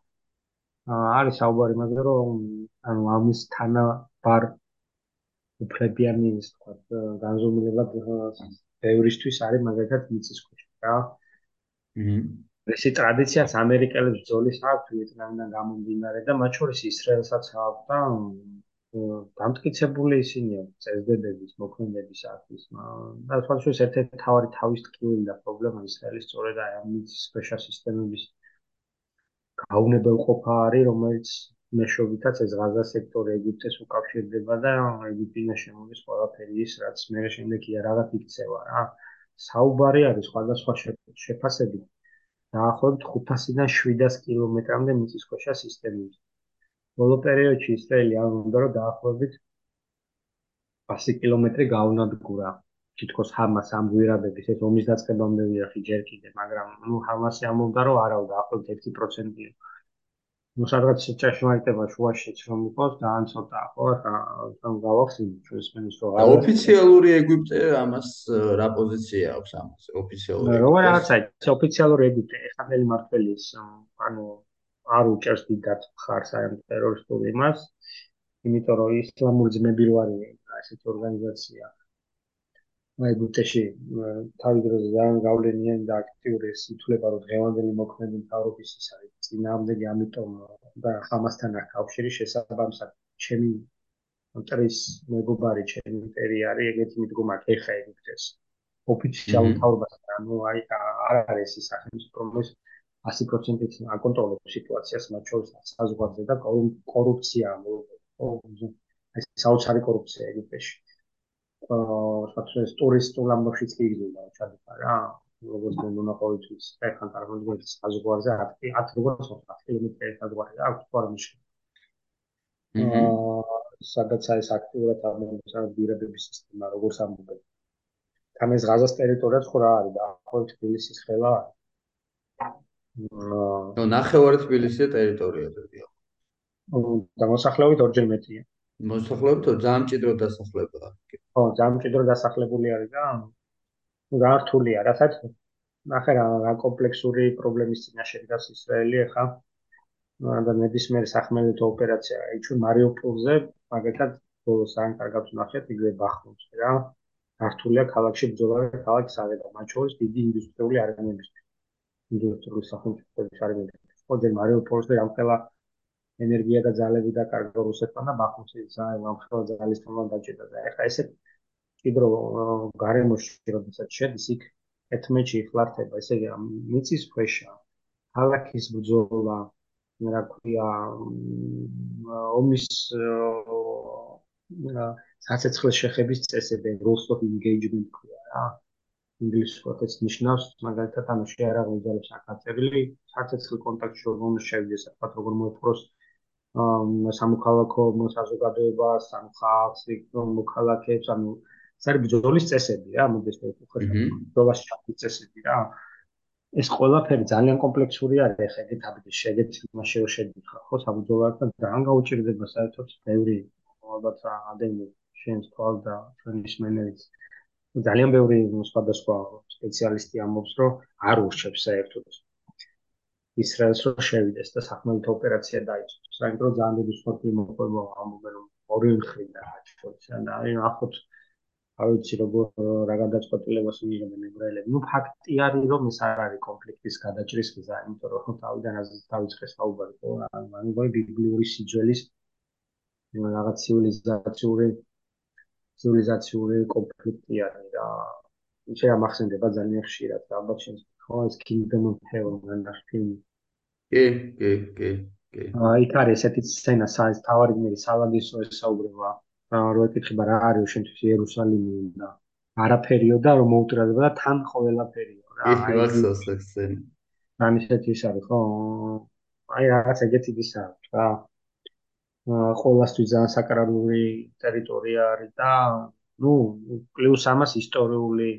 არის საუბარი მაგაზე რომ ანუ ამის თანა ბარ უფლებიანი ის თქვა განზომილება ევრისთვის არის მაგალითად მიწისქვეშ რა. აჰა. ესე ტრადიციას ამერიკელებს ძოლის აქვს ვიეტნამიდან გამომდინარე და მათ შორის ისრაელსაც აქვს და დამტკიცებული ისინი წესდებების მოქმედების არის და სხვა შორის ერთ-ერთი თავი თავის ტკივილი და პრობლემა ისრაელის სწორედ აი ამ მიწისქვეშა სისტემების გაუნებელყოფა არის, რომელიც მეშობითაც ეს ღაზა სექტორი ეგვიპტეს უკავშირდება და ეგვიპტიდან შემოდის ყველაფერი ის, რაც მე შემდეგ იარაღად იქცევა რა. საუბარი არის სხვადასხვა შეფასებით დაახლოებით 500-დან 700 კილომეტრამდე მიწისქვეშა სისტემის. ბოლო პერიოდში ისრაელი უნდა რომ დაახლოებით 100 კილომეტრი გაუნადგურა. თითქოს ჰამას ამ გვირაბების ეს ომის დაწყებამდე ვიახი ჯერ კიდე, მაგრამ ნუ ჰამასი ამბობდა რომ არა, დაახლოებით 1%-ია. ნუ სადღაც ჭეშმარიტება შუაშიც რომ იყოს, ძალიან ცოტაა, ხო? ახლა თან გავახსენე ჩვენს მენის რომ არა. ოფიციალური ეგვიპტე ამას რა პოზიცია აქვს ამას? ოფიციალური. რა რაღაცა, ოფიციალური ეგვიპტე, ეხლა მელი მართველის, ანუ არ უჭერს დიდად ხარს აი ამ ტერორისტულ იმას, იმიტომ რომ ისლამური ძმები რო არის ესეთი ორგანიზაცია. ბუთეში თავი დროზე ძალიან გავლენიანი და აქტიური სიტულება რომ დღევანდელი მოქმედი მთავრობის ის არის წინააღმდეგი ამიტომ და ამასთან აქვს კავშირი შესაბამისად ჩემი მტრის მეგობარი ჩემი მტერი არის ეგეთი მიდგომა ეხა ეგვიპტეს ოფიციალურ მთავრობასთან ანუ აი არ არის ის სახელმწიფო რომელიც 100%-ით აკონტროლებს სიტუაციას მათ შორის საზღვარზე და კორუფცია ო, აი საოცარი კორუფცია ეგვიპტეში. თქვა რომ ეს ტურისტულ ამბავშიც კი იგრძნობა ჩადიფა რა. როგორც მონონაყოვითის ერთან წარმოადგენს საზღვარზე 10 10 როგორც 10 კილომეტრი საზღვარი აქვს თუ არ მიშა აა სადაც არის აქტიურად ამოწარმო ბირებების სისტემა როგორც ამბობენ. თან ეს გაზას ტერიტორიაც ხო რა არის და ახლა თბილისის ხელა არის. ნუ ნახევარი თბილისის ტერიტორია ზოგიერთი. დამოსახლებით ორჯერ მეტია. მოსახლეობით ძალიან მჭიდრო დასახლებაა. ხო, ძალიან მჭიდრო დასახლებული არის და რა რთულია, რასაც ნახე რა რა კომპლექსური პრობლემის წინაშე დგას ისრაელი ახლა და ნებისმიერ სახმელეთო ოპერაცია აი ჩვენ მარიუპოლზე მაგალითად ბოლოს ძალიან კარგად ვნახეთ იგივე ბახმუტზე რა. რთულია ქალაქში ბრძოლა და ქალაქის აღება მათ შორის დიდი ინდუსტრიული არენების ინდუსტრიული სახელმწიფოების არენების ხო და მარიუპოლზე რამხელა ენერგია და ძალები და კარგო რუსეთთან და ბახმუთის ამხელა ძალისთან დაჭირდა და ეხლა ესე კიდრო გარემოში როდესაც შედის იქ ეთმეჩი ხლართება ესე იგი მიწის ქვეშა ქალაქის ბრძოლა რა ქვია ომის საცეცხლის შეხების წესები rules of engagement ქვია რა. ინგლისურად ეს ნიშნავს მაგალითად ანუ შეარაღებული ძალებს აკაწერილი საცეცხლ კონტაქტში რომ შევიდეს ახლა როგორ მოეფროს სამოქალაქო საზოგადოებას, ან ხალხს, მოქალაქეებს, ანუ ეს არის ბრძოლის წესები რა, მოდეს ვხერ ბრძოლის ჩათვლის წესები რა. ეს ყველაფერი ძალიან კომპლექსური არის, ეხლა ეგეთ აბიჯი შეგეთ მასე რომ შედიხა, ხო, საბრძოლოებთან ძალიან გაუჭირდება საერთოდ ბევრი ალბათ ადამიანი შენს თვალ და ჩვენი სმენელიც ძალიან ბევრი სხვადასხვა სპეციალისტი ამბობს, რომ არ ურჩევს საერთოდ ისრაელს რომ შევიდეს და სახმელეთო ოპერაცია დაიწყოს. საერთოდ ძალიან დიდი სპორტი მოყვება ამბობენ რომ ორი მხრიდან აჩვენებს და აი ახოთ არ ვიცი როგორ რა გადაწყვეტილებას მიიღებენ ებრაელები. ნუ ფაქტი არის რომ ეს არ არის კონფლიქტის გადაჭრის გზა, იმიტომ რომ თავიდან ასე დაიწყეს საუბარი, ხო? ანუ ვაი ბიბლიური სიძველის რაღაც ცივილიზაციური ცივილიზაციური კონფლიქტი არის რა. შეიძლება მახსენდება ძალიან ხშირად, ალბათ შენ ხო ეს kingdom of heaven და ფილმი კი კი კი კი. აი იქ არის ესეთი სცენა საერთოდ თავარი მე სალაგისო ესაუბრება რა ეკითხება რა არის შენთვის იერუსალიმი და არაფერიო და რომ მოუტრადება და თან ყოველაფერიო რა. აი ეს სცენა. რა ისეთი ის არის ხო? აი რაღაც ეგეთი ის არის რა. ყოველასთვის ძალიან საკრალური ტერიტორია არის და ну პლუს ამას ისტორიული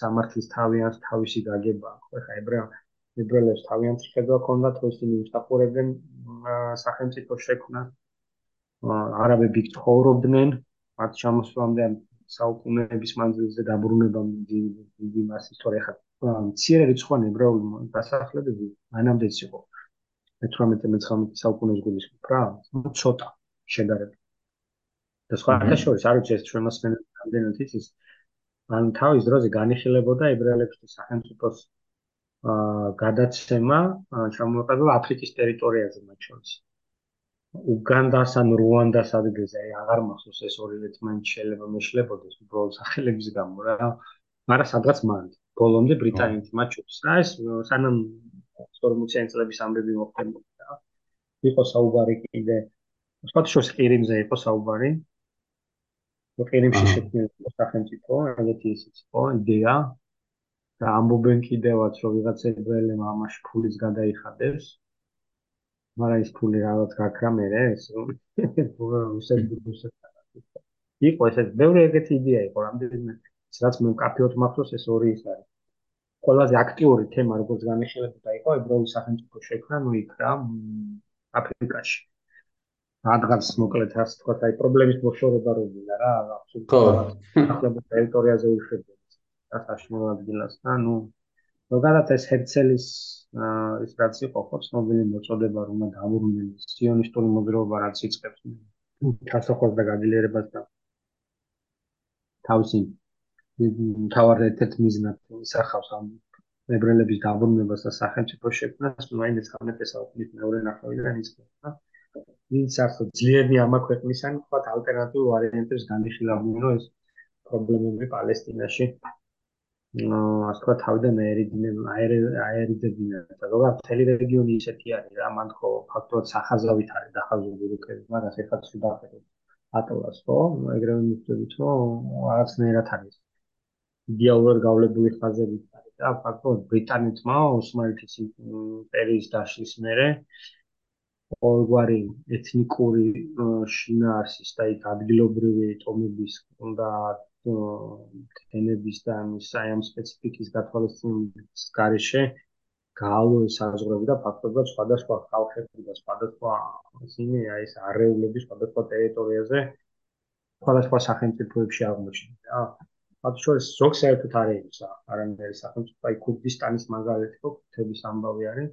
სამართლის თავიანთ თავისი გაგება ხო ხა ებრაელ ებრაელებს თავიანთი ხედვა ჰქონდათ რომ ისინი უსახურებდნენ სახელმწიფო შექმნას არაბები ცხოვრობდნენ მათ ჩამოსვლამდე საუკუნეების მანძილზე დაბრუნებამდე დიდი მას ისტორია ხა მცირე რიცხვანი ებრაული დასახლებები მანამდეც იყო. 18-19 საუკუნის გულისხმობ რა ცოტა შედარებით. და სხვა შორის არ ვიცი ეს ჩვენ მას რამდენად იცის ან თავის დროზე განიხილებოდა ებრაელების სახელმწიფოს აა გადაცემა ჩამოყალიბდა აფრიკის ტერიტორიაზე მათ შორის. უგანდას ან რუანდას ადგილზე აი აღარ მახსოვს ეს ორივე თმანჩ შეიძლება მეშლებოდეს უბრალოდ სახელების გამო რა. მაგრამ სადღაც მან ბოლომდე ბრიტანეთი მათ შორის რა ეს სანამ 40 წლების ამბები მოხდებოდა იყო საუბარი კიდე შორის ყირიმზე იყო საუბარი. ყირიმში შექმნილი სახელმწიფო, ეგეთი ისიც იყო იდეა, და ამბობენ კიდევაც რომ ვიღაც ებრაელებმა ამაში ფულის გადაიხადებს. მაგრამ ეს ფული რაღაც გაქრა მე ეს რუსეთ იყო ეს ბევრი ეგეთი იდეა იყო რამდენიმე რაც მე კაფეოთ მახსოვს ეს ორი ის არის. ყველაზე აქტიური თემა როგორც განიხილებოდა იყო ებრაული სახელმწიფო შექმნა ნუ იქ რა აფრიკაში. რადგანაც მოკლედ ასე თქვა აი პრობლემის მოშორება როილა რა აბსოლუტურად. ახლა ტერიტორიაზე უშვებია ასაშნელ ადგილას და ნუ ზოგადად ეს ჰერცელის ის რაც იყო ხო ცნობილი მოწოდება რომ დაბრუნდნენ სიონისტური მოძრაობა რაც იწყებს ჩასახვას და გაძლიერებას და თავისი თავარ ერთ-ერთ მიზნად ისახავს ამ ებრაელების დაბრუნებას და სახელმწიფო შექმნას, ნუ აი 19 საუკუნის მეორე ნახევრიდან იწყება. ის ახლა ძლიერი ამა ქვეყნისან თქვა ალტერნატიულ ვარიანტებს განიხილავდნენ, რომ ეს პრობლემები პალესტინაში ასე თქვა თავიდან აერიდებინა და როგორ მთელი რეგიონი ისეთი არის რა მან ხო ფაქტობრივად სახაზავით არის დახაზული რუკები მაგას ეხლა ცუდახერებს ატლას ხო? ეგრევე მივხვდებით რომ რაღაცნაირად არის. იდეალურად გავლებული ხაზები არის და ფაქტობრივად ბრიტანეთმა ოსმალეთის იმპერიის დაშლის მერე. ყოველგვარი ეთნიკური შინაარსის და იქ ადგილობრივი ტომების და თემების და ამის აი ამ სპეციფიკის გათვალისწინების გარეშე გაალო ეს საზღვრები და ფაქტობრივად სხვადასხვა ხალხები და სხვადასხვა ისინი აი ეს არეულები სხვადასხვა ტერიტორიაზე სხვადასხვა სახელმწიფოებში აღმოჩნდა რა. მათ შორის ზოგ საერთოდ არის არანაირი სახელმწიფო აი ქურდისტანის მაგალითი ხო თების ამბავი არის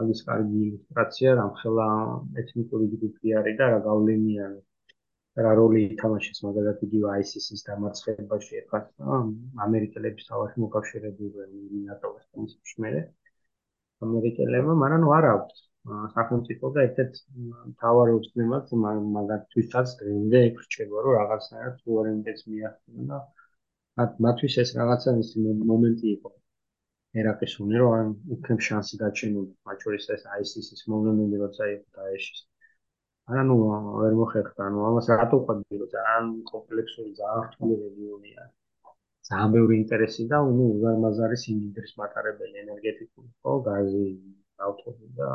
მაგის კარგი ილუსტრაცია რამხელა ეთნიკური ჯგუფი არის და რა გავლენია რა როლი ითამაშეს მაგალითად იგივე ISIS-ის დამარცხებაში ახლა ამერიკელების თავში მოკავშირეები ნატოს კომისიაში მერე ამერიკელებმა, მაგრამ ნუ არ აქვს სახელმწიფო და ერთ-ერთ თავარ უცნემად მაგათთვისაც დღემდე ეკრჩება, რომ რაღაცნაირად სუვერენიტეტს მიაღწია და მათ მათთვის ეს რაღაცა ის მომენტი იყო. ერაყის უნი რომ ან უფრო შანსი გაჩენილი, მათ შორის ეს ISIS-ის მოვლენები როცა იყო დაეშის. არა ნუ ვერ მოხერხდა, ნუ ამას რატო ყვები, რომ ძალიან კომპლექსური, ძალიან რთული რეგიონია. ძალიან ბევრი ინტერესი და ნუ უზარმაზარი სიმდიდრის მატარებელი ენერგეტიკული ხო გაზი ავტობუსი და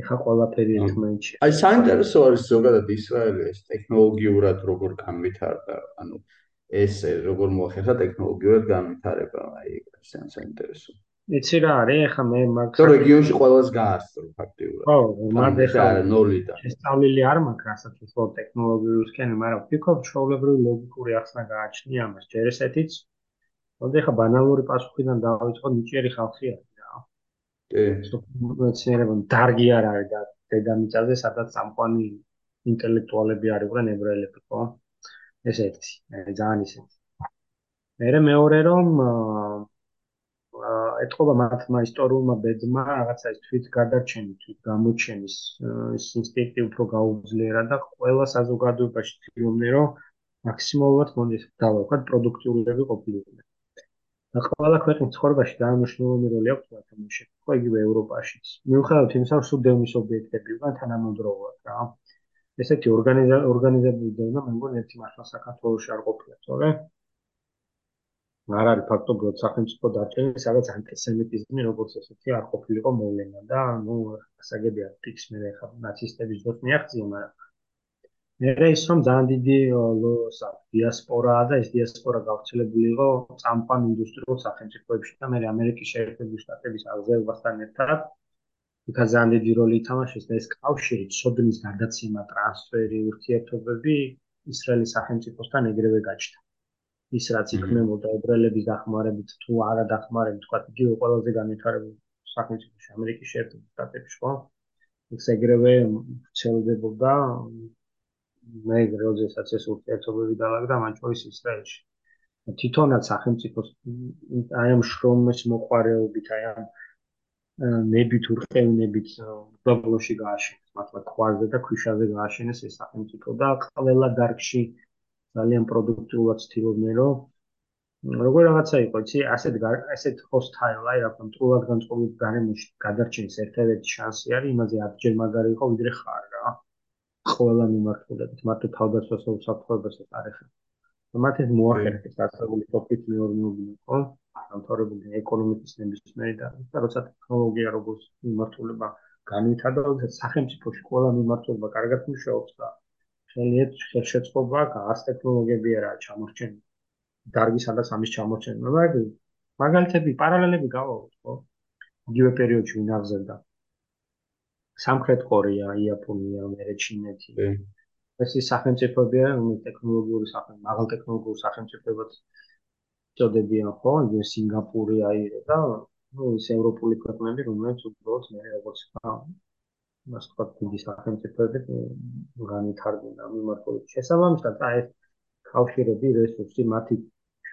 ეხა ყველაფერი ერთმანეთში. აი საინტერესო არის ზოგადად ისრაელის ტექნოლოგიურად როგორ განვითარდა ანუ ეს როგორ მოახერხა ტექნოლოგიურად განვითარება აი ეს საინტერესო იცი რა არის ახლა მე მაგ რეგიონში ყოველს გაასწრო ფაქტიურად. ხო მაგ ახლა ნოლიდან. შესწავლილი არ მაქვს რასაც უფრო ტექნოლოგიურ სკენი მაგრამ ვფიქრობ ჩვეულებრივი ლოგიკური ახსნა გააჩნია ამას ჯერ ესეთიც. მოდი ახლა ბანალური პასუხიდან დავიწყოთ ნიჭიერი ხალხი არის რა კი მეცნიერება დარგი არ არის და დედამიწაზე სადაც სამყარო ინტელექტუალები არიან ებრაელები ხო? ეს ერთი ძალიან ისეთი. მე მეორე რომ ეთყობა მათმა ისტორიულმა ბედმა რაღაცა ის თვით გადარჩენი თვით გამოჩენის ის ინსტინქტი უფრო გაუძლიერა და ყველა საზოგადოებაში ცდილობდნენ რომ მაქსიმალურად მონდეს დავაქვათ პროდუქტიულები ყოფილიყვნენ და ყველა ქვეყნის ცხოვრებაში დაამუშნელებელი როლი აქვს თამაში ხო იგივე ევროპაშიც. მიუხედავად იმისა რომ სუდევნის ობიექტები უკან თანამედროვეა რა. ესეთი ორგანიზებული დევნა მე მგონი ერთი მართლა საქართველოს არ ყოფილა თორე არ არის ფაქტობრივად სახელმწიფო დარჩენა, სადაც ანტისემიტიზმი როგორც ესეთი არ ყოფილიყო მოვლენა და ნუ ასაგებია ფიქს მე ხა ნაცისტების დროს მიაღწია, მაგრამ მე ის რომ ძალიან დიდი ლოსა დიასპორაა და ეს დიასპორა გავრცელებული იყო წამყვან ინდუსტრიულ სახელმწიფოებში და მე ამერიკის შეერთებული შტატების აღზევასთან ერთად იქა ძალიან დიდი როლი ითამაშეს და ეს კავშირი სოდნის გადაცემა, ტრანსფერი, ურთიერთობები ისრაელის სახელმწიფოსთან ეგრევე გაჩნდა. ის რაც იქმნებოდა ებრაელების დახმარებით თუ არა დახმარებით, თქვა იგივე ყველაზე განვითარებული სახელმწიფოში ამერიკის შეერთებული შტატებში, ხო? ის ეგრევე ცელდებოდა მე როდესაც ეს ურთიერთობები დაალაგდა მანჩორის ისრაელში. თვითონაც სახელმწიფოს აი ამ შრომის მოყარეობით, აი ამ ნებით ურყევნებით ბაბლოში გააშენეს, მართლა ქვაზე და ქვიშაზე გააშენეს ეს სახელმწიფო და ყველა დარგში ძალიან პროდუქტიულად ცდილობდნენ რომ როგორ რაღაცა იყო იცი ასეთ ასეთ ჰოსტაილ აი რა თქმა უნდა თულად განწყობილ გარემოში გადარჩენის ერთ-ერთი შანსი არის იმაზე აბჯერ მაგარი იყო ვიდრე ხარ რა. ყველა მიმართულებით მარტო თავდაცვას უსაფრთხოებას არ ეხება. მათ ეს მოახერხეს ასეული პროფიტ მეურნეობილი იყო დამთავრებული ეკონომიკის ნებისმიერი და როცა ტექნოლოგია როგორც მიმართულება განვითარდა, სახელმწიფოში ყველა მიმართულება კარგად მუშაობს და შეიძლება ხელშეწყობა გას ტექნოლოგიები არა ჩამორჩენილი. დარგი სადაც ამის ჩამორჩენება მაგრამ მაგალითები პარალელები გავაუწყო ხო? იგივე პერიოდში ვინახზევდა სამხრეთ კორეა იაპონია ამერე ჩინეთი. ეს ის სახელმწიფოებია რომელიც ტექნოლოგიური სახელმწიფო მაღალ ტექნოლოგიურ სახელმწიფოებად წოდებიან ხო? იგივე სინგაპური აირე და ნუ ის ევროპული ქვეყნები რომელიც უბრალოდ მე როგორც მას თქვა დიდი სახელმწიფოები განვითარდნენ ამ მიმართულებით. შესაბამისად, აი ეს კავშირები, რესურსი, მათი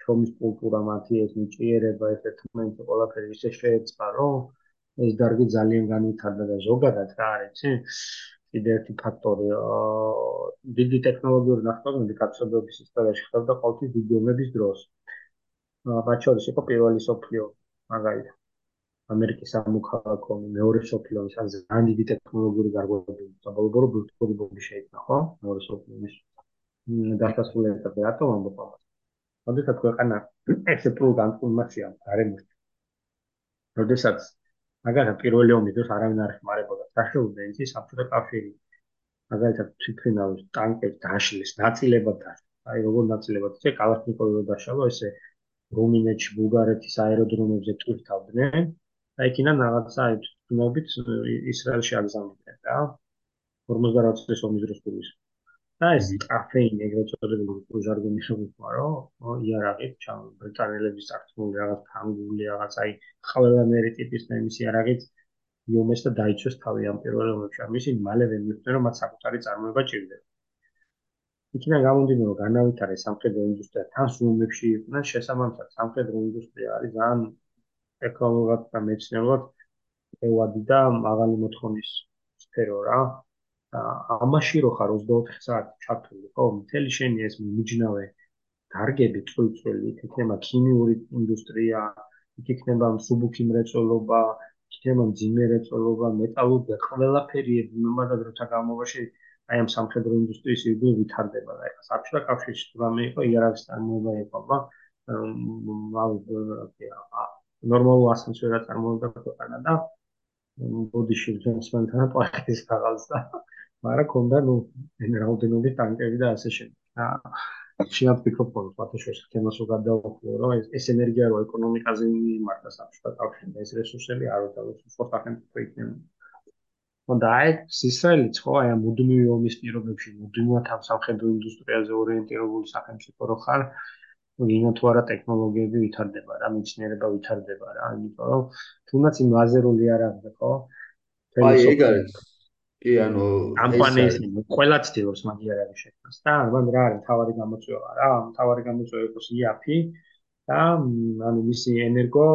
შრომის კულტურა მათი ეს ნიჭიერება ეს ერთმანეთი ყველაფერი ისე შეეწყა რომ ეს დარგი ძალიან განვითარდა და ზოგადად რა არის კიდე ერთი ფაქტორი დიდი ტექნოლოგიური ნახტომები კაცობრიობის ისტორიაში ხდება ყოველთვის დიდი ომების დროს მათ შორის იყო პირველი სოფლიო მაგალითად ამერიკის სამოქალაქო მეორე სოფლიო ომის ან ძალიან დიდი ტექნოლოგიური გარკვევები საბოლოო ბრძოლა ბომბი შეიქმნა ხო მეორე სოფლიო ომის დასასრულებლად რატომ ამბობ ამას? როდესაც ქვეყანა ესე პრულ განკურნაცია გარემოში. როდესაც მაგალითად პირველი ომი დროს არავინ არ ხმარებოდა საშუალო ის საბჭოთა კავშირი. მაგალითად ციფრინავის ტანკებს დაშლის ნაწილებად და აი როგორ ნაწილებად ეს კალაშნიკოვი დაშალო ესე რუმინეთში ბულგარეთის აეროდრომებზე ტვირთავდნენ. აი იქიდან რაღაცა თუნობით ისრაელში აგზავნიდნენ რა. 48 წლის ომის დროს გულისხმობ. და ეს კაფეინი ეგრეთ წოდებული ჟარგონი შეგვიქვა რომ იარაღით ჩამ ბრიტანელების წარსული რაღაც თანგული რაღაც აი ყველანაირი ტიპის ნემის იარაღით იომეს და დაიცვეს თავი ამ პირველ ომებში ამისი მალევე მიხვდნენ რომ მათ საკუთარი წარმოება ჭირდება იქიდან გამომდინარე რომ განავითარე სამხედრო ინდუსტრია თან სულმებში იყვნენ შესაბამისად სამხედრო ინდუსტრია არის ძალიან ეკონომიკურად და მეცნიერულად ევადი და მაღალი მოთხოვნის სფერო რა ამაში რო ხარ 24 საათი ჩართული ხო მთელი შენი ეს მიჯნავე დარგები წულწული იქნება ქიმიური ინდუსტრია იქნება მსუბუქი მრეწველობა იქნება მძიმე მრეწველობა მეტალურგია ყველაფერი მომადად როცა გამოვაში აი ამ სამხედრო ინდუსტრიის იდეა ვითარდება და ეხლა საბჭოთა კავშირში თუ რამე იყო იარაღის წარმოება იყო ნორმალურ ასანსორად წარმოება ქვეყანა და ბოდიში ჯენსმენთან პარკის ქაღალდს და მაგრამ ქონდა ნუ რაოდენობით ტანკები და ასე შემდეგ. შეიძლება ვფიქრობ, რომ ფათაშოს თემას რო გადავხო, რომ ეს ენერგია რო ეკონომიკაზე მიმართა საფშთა კავშირი, ეს რესურსები არ უნდა სპორტახენტო იქნება. და აი ისრაელიც ხო აი ამ მუდმივი ომის პირობებში მუდმივად ამ სამხედრო ინდუსტრიაზე ორიენტირებული სახელმწიფო რო ხარ, ვინა თუ არა ტექნოლოგიები ვითარდება რა, მეცნიერება ვითარდება რა, იმიტომ რომ თუნდაც იმ ლაზერული არ არის ხო? აი ეგ არის. კი ანუ კამპანიის ყველა ცდილობს მაგიარების შექმნას და ანუ რა არის თავარი გამოწვევა რა? თავარი გამოწვევა იყოს იაფი და ანუ მისი ენერგო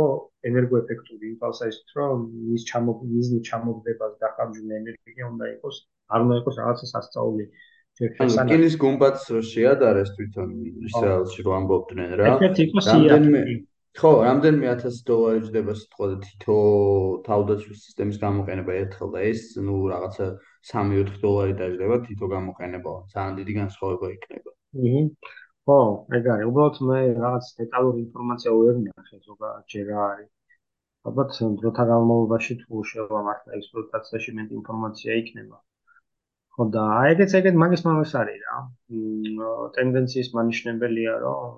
ენერგოეფექტური იმპულსა ის რომ ის ჩამოგიზნი ჩამოგდებას დახარჯული ენერგია უნდა იყოს არ უნდა იყოს რაღაცა სასწაული კინის გუმბათს რო შეადარეს თვითონ ისრაელში რო ამბობდნენ რა ეს იყოს იაფი ხო, რამდენიმე 1000 დოლარი ჯდება სიტყვა და თითო თავდაცვის სისტემის გამოყენება ერთხელ და ეს ნუ რაღაცა 3-4 დოლარი დაждდება თითო გამოყენება. ძალიან დიდი განსხვავება იქნება. აჰა. ხო, ეგ არის. უბრალოდ მე რაღაც დეტალური ინფორმაცია ვერ ვნახე ზოგადად ჯერ არის. ალბათ დროთა განმავლობაში თუ შევამართლა ექსპლუატაციაში მე ინფორმაცია იქნება. ხო და აი ეგეც ეგეთ მაგის მომეს არის რა. ტენდენციის მანიშნებელია რომ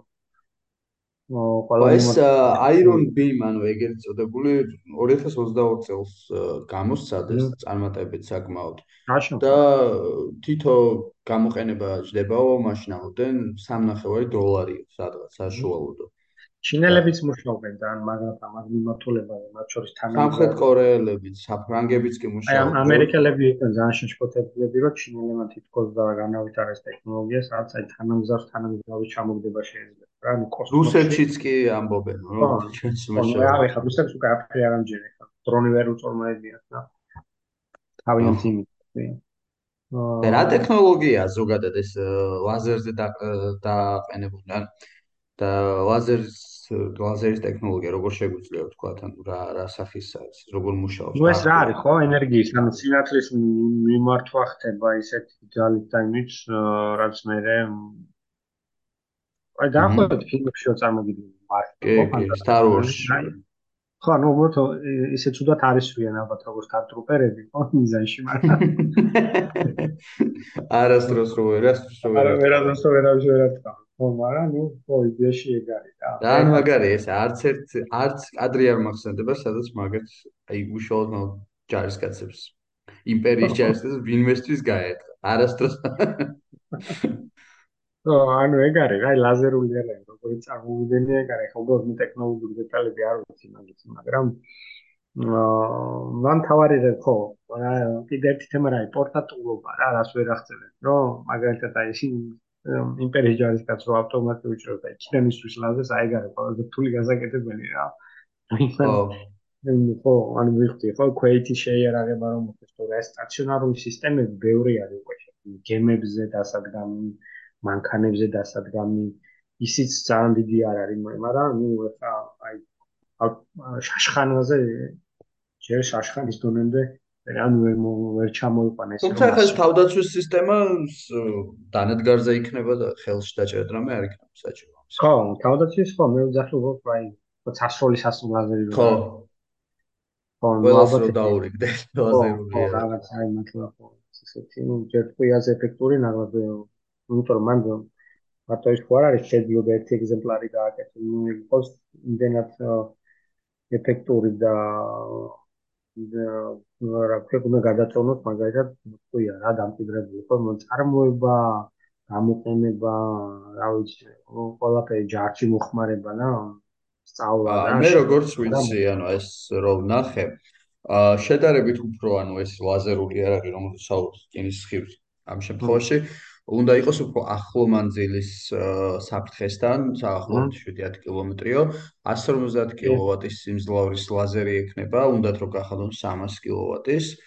ყველა ეს Iron Beam ანუ ეგრეთ წოდებული 2022 წელს გამოსცადეს წარმატებით საკმაოდ. და თითო გამოყენება ჯდებაო მაშინ ამოდენ 3.5 დოლარი სადღაც საშუალოდ ჩინელებიც მუშაობენ და მაგრამ ამას მიმართულებაა მათ შორის თანამედროვე სამხრეთ კორეელებიც, საფრანგებიც კი მუშაობენ. აი ამერიკელები იყვნენ ძალიან შეშფოთებულები, რომ ჩინელებმა თითქოს და განავითარეს ტექნოლოგია, სადაც აი თანამგზავრ თანამგზავრი ჩამოგდება შეიძლება. რა, ანუ კოსმოსში. რუსეთშიც კი ამბობენ, რომ ჩვენს მუშაობენ. აი, ახლა რუსეთს უკვე აფრე არ ამჯერე, ხა. დრონი ვერ უწორმოებიათ და თავიანთი იმით. და რა ტექნოლოგია ზოგადად ეს ლაზერზე დააყენებული? და ლაზერის ლაზერის ტექნოლოგია როგორ შეგვიძლია ვთქვა თან რა რა სახის არის როგორ მუშაობს? ნუ ეს რა არის ხო ენერგიის ანუ სინათლის მიმართვა ხდება ისეთი ძალით და იმით რაც მე აი დაახლოებით ფილმებშიო წარმოგიდგენთ მარკეტ ხო კი Star Wars ხო ნუ მოთო ისე თუდად არის რიან ალბათ როგორც კარტრუპერები ხო მიზანში მაგრამ არასდროს რო ვერასდროს რო ვერა ვერასდროს რო ვერა ვერა ხო, მაგრამ ნუ ხო იდეაში ეგ არის რა. და ან მაგარი ეს არც ერთ არც კადრი არ მახსენდება, სადაც მაგაც აი უშუალოდ ჯარისკაცებს იმპერიის ჯარისკაცებს ვინმესთვის გაეთხა. არასდროს. ხო, ანუ ეგ არის, აი ლაზერული არის, როგორც წარმოვიდგენია, ეგ არის, ხო, უბრალოდ ტექნოლოგიური დეტალები არ ვიცი მაგის, მაგრამ აა მან თავარი რა ხო, კიდე ერთი თემა რა, პორტატულობა რა, რას ვერ აღწევენ, რომ მაგალითად აი იმპერიის ჯარისკაც რო ავტომატურად უჭერდა იქიდან ისვის ლაზერს აი გარე ყველაზე რთული გასაკეთებელი რა. ხო. ხო ანუ ვიხდი ხო კვეიტი შეიარაღება რომ მოხდეს თორე ეს სტაციონარული სისტემები ბევრი არის უკვე გემებზე დასადგამი მანქანებზე დასადგამი ისიც ძალიან დიდი არ არის მაგრამ ნუ ხა აი შაშხანაზე ჯერ შაშხანის დონემდე ან ვერ ვერ ჩამოიყვანეს თუმცა ხა ეს თავდაცვის სისტემა დანადგარზე იქნება და ხელში დაჭერეთ რამე არ იქნება საჭირო ხო თავდაცვის ხო მე ვძახი უფრო აი ხო სასროლი სასულაზერი რო ხო. ხო ალბათ რომ დაურიგდე ლაზერული ხო რაღაც აი მართლა ხო ესეთი ნუ ჯერ ყიაზე ეფექტური ნაღმად იმიტომ რომ მან მარტო ის არ არის შეიძლება ერთი ეგზემპლარი გააკეთო ნუ იყოს იმდენად ეფექტური და რა ქვია გადაწონოს მაგალითად თქვია რა დამკვიდრებული ხო მოწარმოება გამოყენება რა ვიცი ყველაფერი ჯარში მოხმარება რა სწავლა და მე როგორც ვიცი ანუ ეს რო ვნახე შედარებით უფრო ანუ ეს ლაზერული არ არის რომელსაც საუბრობთ კინის სხივს ამ შემთხვევაში უნდა იყოს უფრო ახლო მანძილის საფრთხესთან, საახლოდ 7 კილომეტრიო, 150 კილოვატის სიმძლავრის ლაზერი ექნება, უნდათ რომ გახადონ 300 კილოვატის.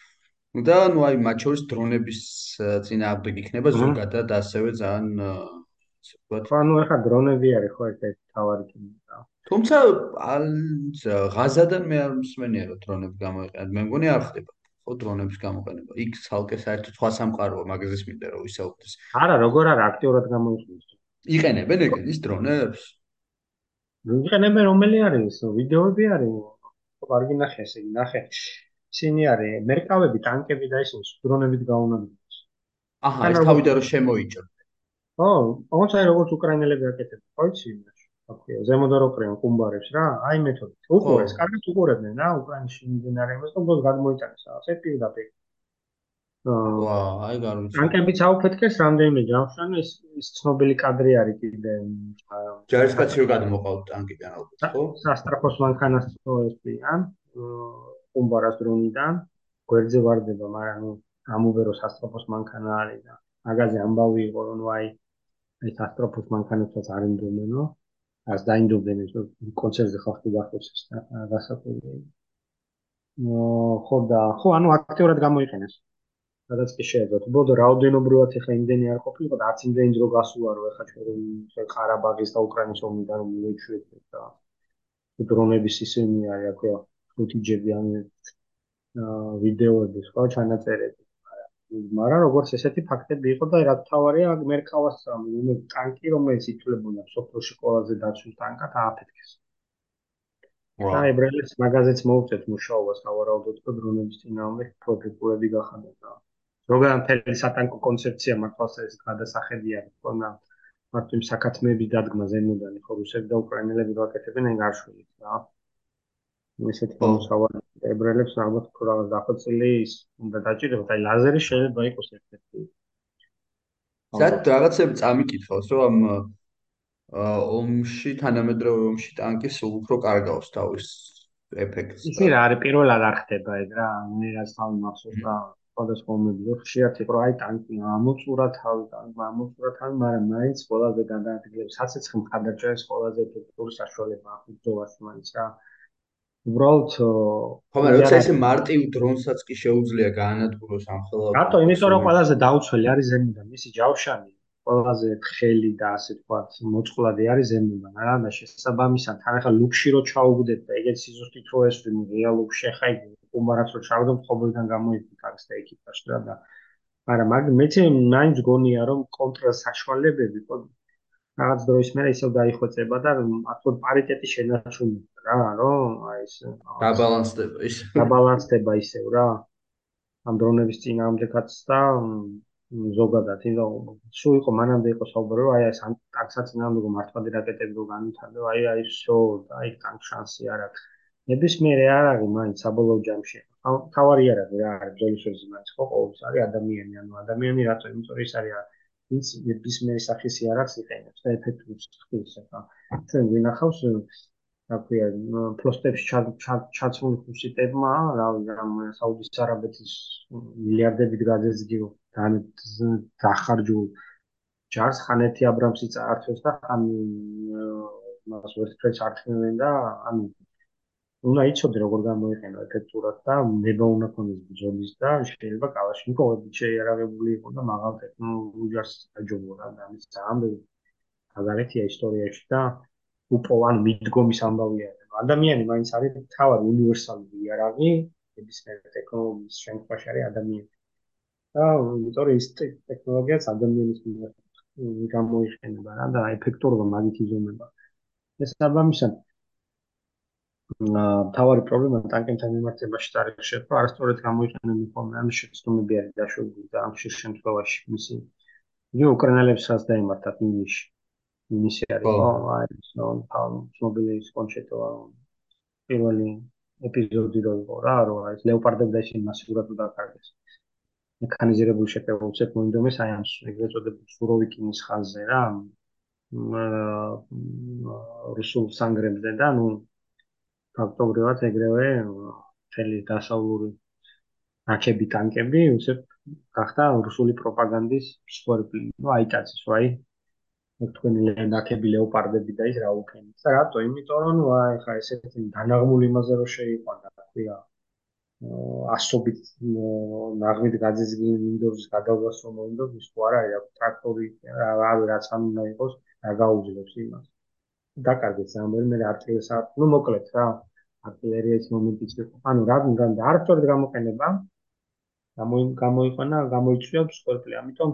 და ნუ აი მათ შორის დრონების წინააღმდეგ იქნება ზოგადად ასევე ძალიან ვთქვათ. ანუ ეხა დრონები არის ხო ერთ-ერთი თავარი თემა. თუმცა ღაზადან მე არ მსმენია რომ დრონები გამოიყენოთ. მე მგონი არ ხდება. ხო დრონების გამოყენება. იქ ცალკე საერთოდ სხვა სამყაროა მაგაზის მინდა რომ ვისაუბრდეს. არა, როგორ არა აქტიურად გამოიყენებს. იყენებენ ეგენის დრონებს? იყენებენ რომელი არის? ვიდეოები არის? ხო, კარგი ნახე ესე, ნახე. ისინი არის მერკავები, ტანკები და ისინი დრონებით გაუნადგენ. აჰა, ეს თავიდან რომ შემოიჭრ. ხო, თუმცა როგორც უკრაინელები აკეთებენ, ხო იცი? აკვია ზემოდან რო ყრიან კუმბარებს რა აი მეთოდი. უყურეს კარგად უყურებდნენ რა უკრაინაში მიმდინარეობას და ბოლოს გადმოიტანეს რა ასე პირდაპირ. ვა აი გარუჩი ანკებიც აუფეთქეს რამდენიმე ჯამშან ეს ის ცნობილი კადრი არის კიდე ჯარისკაცი რო გადმოყავთ ტანკიდან ალბათ ხო? სასტრაფოს მანქანას წოესწიან კუმბარას დრონიდან გვერდზე ვარდება მაგრამ ნუ ამუბერო სასტრაფოს მანქანა არის და მაგაზე ამბავი იყო რომ აი ეს სასტრაფოს მანქანასაც არ იმდომენო ას დაინდობდნენ ეს კონცერტზე ხალხი დახოცეს და გასაკვირია. ნო ხო და ხო ანუ აქტიურად გამოიყენეს. სადაც კი შეიძლება. ბოდო რაოდენობრივად ეხა იმდენი არ ყოფილიყო და არც იმდენი დრო გასულა რომ ეხა ჩვენ ყარაბაღის და უკრაინის ომიდან მოიშვიეთ და დრონების ისინი არის აქვე ფუტიჯები ან ვიდეოები სხვა ჩანაწერები. მაგრამ როგორც ესეთი ფაქტები იყო და რა თავარია მერკავას მე ტანკი რომელიც ითვლებოდა სოფლში ყველაზე დაცულ ტანკად ააფეთქეს. და ებრაელებს მაგაზეც მოუწევთ მუშაობას ავარაუდოთ და დრონების წინააღმდეგ პროფიტულები გახადოთ და ზოგადად მთელი სატანკო კონცეფცია მართლაც ეს გადასახედია თქონა მარტო იმ საკათმეების დადგმა ზემოდან ხო რუსები და უკრაინელები გააკეთებენ ეგ არ შვილით რა. ესეთი მოსავალი ებრაელებს ალბათ უფრო რაღაც დახოცილი ის უნდა დაჭიროთ. აი ლაზერი შეიძლება იყოს ერთ-ერთი. ზად რაღაცები წამიკითხავს რომ ამ ომში თანამედროვე ომში ტანკი სულ უფრო კარგავს თავის ეფექტს. ისე რა არის პირველად არ ხდება ეგ რა მე რაც თავი მახსოვს რა სხვადასხვა ომები. ხშირად იყო აი ტანკი ამოწურა თავი ტანკი ამოწურა თავი მაგრამ მაინც ყველაზე გადაადგილებს საცეცხლო ხადაჭერას ყველაზე ეფექტური საშუალება ახლა ბრძოლაში მაინც რა უბრალოდ ხომ არა როცა ესე მარტივ დრონსაც კი შეუძლია გაანადგუროს ამ ხელოვნებას რატო? იმიტომ რომ ყველაზე დაუცველი არის ზემოდან. მისი ჯავშანი ყველაზე თხელი და ასე ვთქვათ მოწყვლადი არის ზემოდან. რა და შესაბამისად თან ახლა ლუქში რო ჩაუგდეთ და ეგეც სიზუსტით რო ესვრი რეალურში ხაი უმარაც რო ხოლმე გამოიწვით არის და ეკიპაჟი და მაგრამ მაგ მეც მაინც გონია რომ კონტრა საშუალებები ხო რაღაც დროის მერე ისევ დაიხვეწება და ახლოდ პარიტეტი შენარჩუნდება რა რომ აი ეს დაბალანსდება ის. დაბალანსდება ისევ რა. ამ დრონების წინააღმდეგაც და ზოგადად იმიტომ სულ იყო მანამდე იყო საუბარი რომ აი ეს ტანკსაც წინააღმდეგო მართლმადიდ რაკეტები რო განვითარდება აი აი შო აი ტანკ შანსი არ აქვს. ნებისმიერი არ არის მაინც საბოლოო ჯამში. თავარი არ არის რა ბრძოლის მაინც ხო ყოველთვის არის ადამიანი ანუ ადამიანი რატო იმიტომ რომ ის არის ვინც ნებისმიერი სახის იარაღს იყენებს და ეფექტურს ხდის ახლა. ჩვენ ვინახავს რა ქვია ფლოსტებში ჩაცმული ხუსიტებმა რა ვიცი საუდის არაბეთის მილიარდებით გაძეძგიო და დახარჯულ ჯარს ხანეთი აბრამსი წაართვეს და ხან მას ვერცფერს არჩევენ და ანუ უნდა იცოდე როგორ გამოიყენო ეფექტურად და ნება უნდა ქონდეს ბრძოლის და შეიძლება კალაშნიკოვი შეიარაღებული იყო და მაღალ ტექნოლოგიურ ჯარს აჯობორა და ამის ძალიან მაგალითია ისტორიაში და უპოვან მიდგომის ამბავია ადამიანი მაინც არის თავად უნივერსალური იარაღი ნებისმიერ ტექნოლოგიის შემთხვევაში არის ადამიანი. და იმიტომ ის ტექნოლოგიაც ადამიანის მიერ გამოიყენება რა და ეფექტურობა მაგით იზომება. ეს საბამისად თავარი პრობლემა ტანკებთან მიმართებაში არის შეფრო არასწორად გამოიყენება ხოლმე ამ შეცდომები არის დაშვებული და ამ შემთხვევაში მისი იგი უკრაინელებს რაც დაემართათ ინიში ინიში არის ხო აი ეს ნო ცნობილი ის კონჩეტო პირველი ეპიზოდი რო იყო რა რომ აი ლეოპარდები და ისინი მასიურად დაკარგეს მექანიზირებული შეკრებულებს მოინდომეს აი ამ ეგრეთ წოდებულ სუროვიკინის ხაზზე რა რუსულ სანგრებზე და ნუ ფაქტობრივად ეგრევე მთელი დასავლური რაკები ტანკები უცებ გახდა რუსული პროპაგანდის მსხვერპლი. ნუ აიტაცის ვაი ეგ თქვენი ლენაკები ლეოპარდები და ის რა უკენით. და რატო? იმიტომ რომ აი ხა ესეთი დანაღმული იმაზე რომ შეიყვანა, თქვია ასობით ნაღმით გაძიზგილი Windows-ის გადავლას რომ Windows ის ხო არა აქვს ტრაქტორი რავი რაც ამ უნდა იყოს რა გაუძლებს იმას დაკარგეთ სამერ მე არტილერია ნუ მოკლედ რა არტილერიის მომენტიც იყო. ანუ რა გინდა და არწორად გამოყენება. გამოიყენა გამოიწვია სკორპლი ამიტომ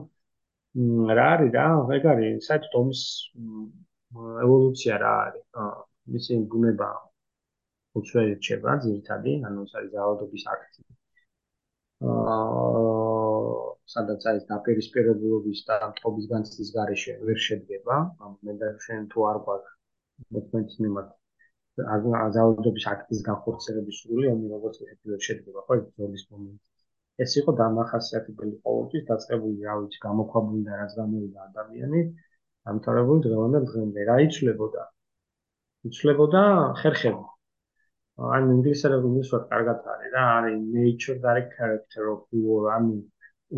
რა არის რა? ეგ არის საერთოდ ომის ევოლუცია რა არის. მისი ბუნება უცხოელი რჩება ძირითადი, ანუ ეს არის ძალადობის აქტი. აა სადაც არის დაპირისპირებულობის და მტყობის განცდის გარეშე ვერ შედგება, ამ მე და შენ თუ არ გვაქვს მოქმედის მიმართ ძალადობის აქტის განხორციელების სრული ომი როგორც ვერ შედგება, ხო, ზოლის მომენტი. ეს იყო დამახასიათებელი ყოველთვის დაწყებული, რა ვიცი, გამოქვაბული და რაც გამოვიდა ადამიანი, ამთავრებული დღევანდელ დღემდე რა იცვლებოდა? იცვლებოდა ხერხები. ან ინგლისურად მისვა კარგად არის რა არის nature და არის character of war ანუ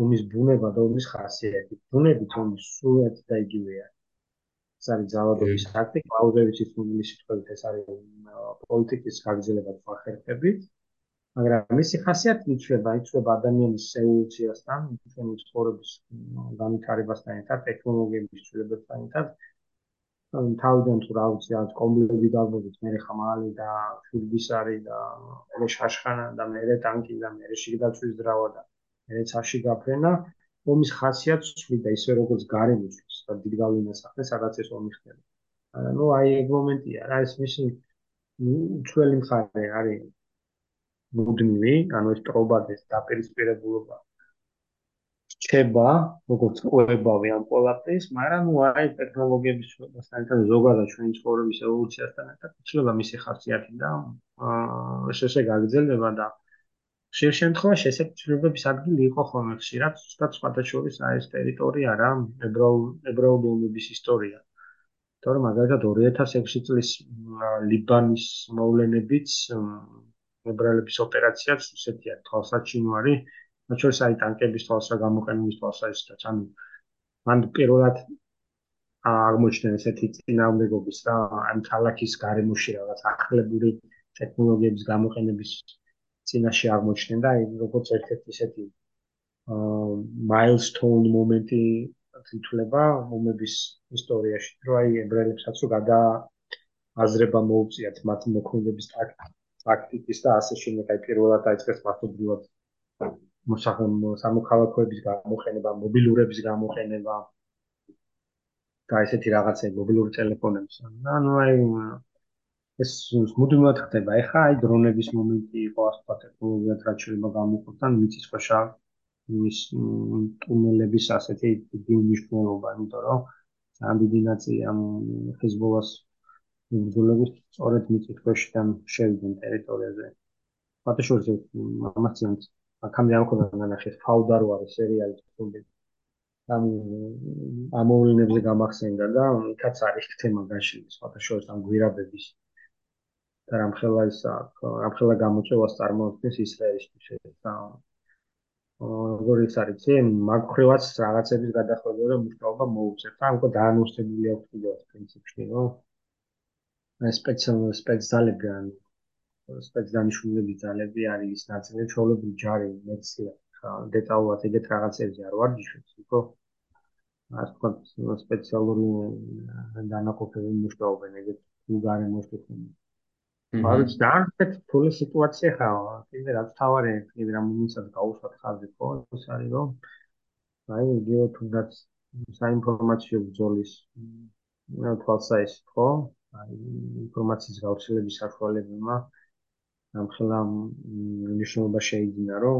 უმის ბუნება და უმის ხასიათი ბუნებით უმის სულად და იგივეა ეს არის ძალადობის ფაქტი კლაუზევიჩის ინგლისში თქვით ეს არის პოლიტიკის გაგრძელება ხერხებით მაგრამ მისი ხასიათი იწვება იწვება ადამიანის ევოლუციასთან ჩვენი ცხოვრების განვითარებასთან ერთად ტექნოლოგიების ცვლილებებთან ერთად. თავიდან თუ რა ვიცი რა კომბლები დავმოდით მე ხმალი და შურბისარი და მე შაშხანა და მე ტანკი და მე შიგდაცვის ძრავა და მე ცაში გაფრენა ომის ხასიათს ცვლიდა ისე როგორც გარემო ცვლის და დიდგალ ინასახეს სადაც ეს ომი ხდება. ანუ აი ეგ მომენტია. რა ეს მისი უცვლელი მხარე არის მუდმივი ანუ ეს ტრობა და ეს დაპირისპირებულობა რჩება როგორც ყვებავი ამ ყველაფრის მაგრამ ნუ აი ტექნოლოგიების ჩვენთან ერთად ზოგადად ჩვენი ცხოვრების ევოლუციასთან ერთად იცვლება მისი ხასიათი და აა ესე გაგრძელდება და ხშირ შემთხვევაში ესეთი ცვლილებების ადგილი იყო ხოლმე ხშირად, ზუსტად სხვათა შორის აი ეს ტერიტორია რა, ებრაულ ებრაული ომების ისტორია. თორემ მაგალითად 2006 წლის ლიბანის მოვლენებიც ებრაელების ოპერაციაც ისეთია, თვალსაჩინო არის მათ შორის არის ტანკების თვალსა გამოყენების თვალსაზრისით, ანუ მან პირველად აღმოჩნდა ესეთი წინააღმდეგობის და ამ ქალაქის გარემოში რაღაც ახლებური ტექნოლოგიების გამოყენების წინაშე აღმოჩნდა და როგორც ერთ-ერთი ესეთი აა მაილსტოუნ მომენტი თვითლება მომების ისტორიაში, რომ აი ებრაელებსაც რო გადა აზრება მოუწიათ მათ მოქმედების ტაქტიკის და ასე შემდეგ აი პირველად დაიწყეს მართლობრივად სამოქალაქოების გამოყენება, მობილურების გამოყენება და ესეთი რაღაცები, მობილური ტელეფონების. ანუ აი ეს მუდმივად ხდება. ეხა აი დრონების მომენტი იყო ასპა ტექნოლოგიად რაც შეიძლება გამოყოთ ან მიწისქვეშა ის ტუნელების ასეთი დიდი მნიშვნელობა, იმიტომ რომ ძალიან დიდი ნაწილი ამ ჰეზბოლას ბრძოლების სწორედ მიწისქვეშიდან შევიდნენ ტერიტორიაზე. ფათაშორზე ამას ძალიან აქამდე არ მქონდა ნანახი ფაუდარო არის სერიალი თუნდაც ამ ამოვლენებზე გამახსენდა და იქაც არის თემა სხვათა შორის ამ გვირაბების და რამხელა ის რამხელა გამოწვევას წარმოადგენს ისრაელისთვის და როგორ ის არის, ცი, მაგ ხრივაც რაღაცების გადახვევა და მუშაობა მოუწევთ. ან უკვე დაანონსებული აქვს კიდევ პრინციპში, ეს სპეციალური სპეციალები ან სპეციალისტები ძალები არის ის ნაწილი, ჩვეულებრივი ჯარი მეცია. ხა დეტალურად ეგეთ რაღაცებზე არ ვარჯიშობ, ხო? ასე თქვა სპეციალური დანაყოფები მუშაობენ ეგეთ უგარე მოსკეთები. არის დაახლოებით ფული სიტუაცია ხაა. კიდე რაც თავარი, კიდე რა მომიცად გაუშვათ ხარჯი ხო? ეს არის რომ აი იდეა თუნდაც საინფორმაციო ბრძოლის რა თვალსაჩინო ხო? აი ინფორმაციის გავრცელების საშუალებებმა ამხელა მნიშვნელობა შეიძინა, რომ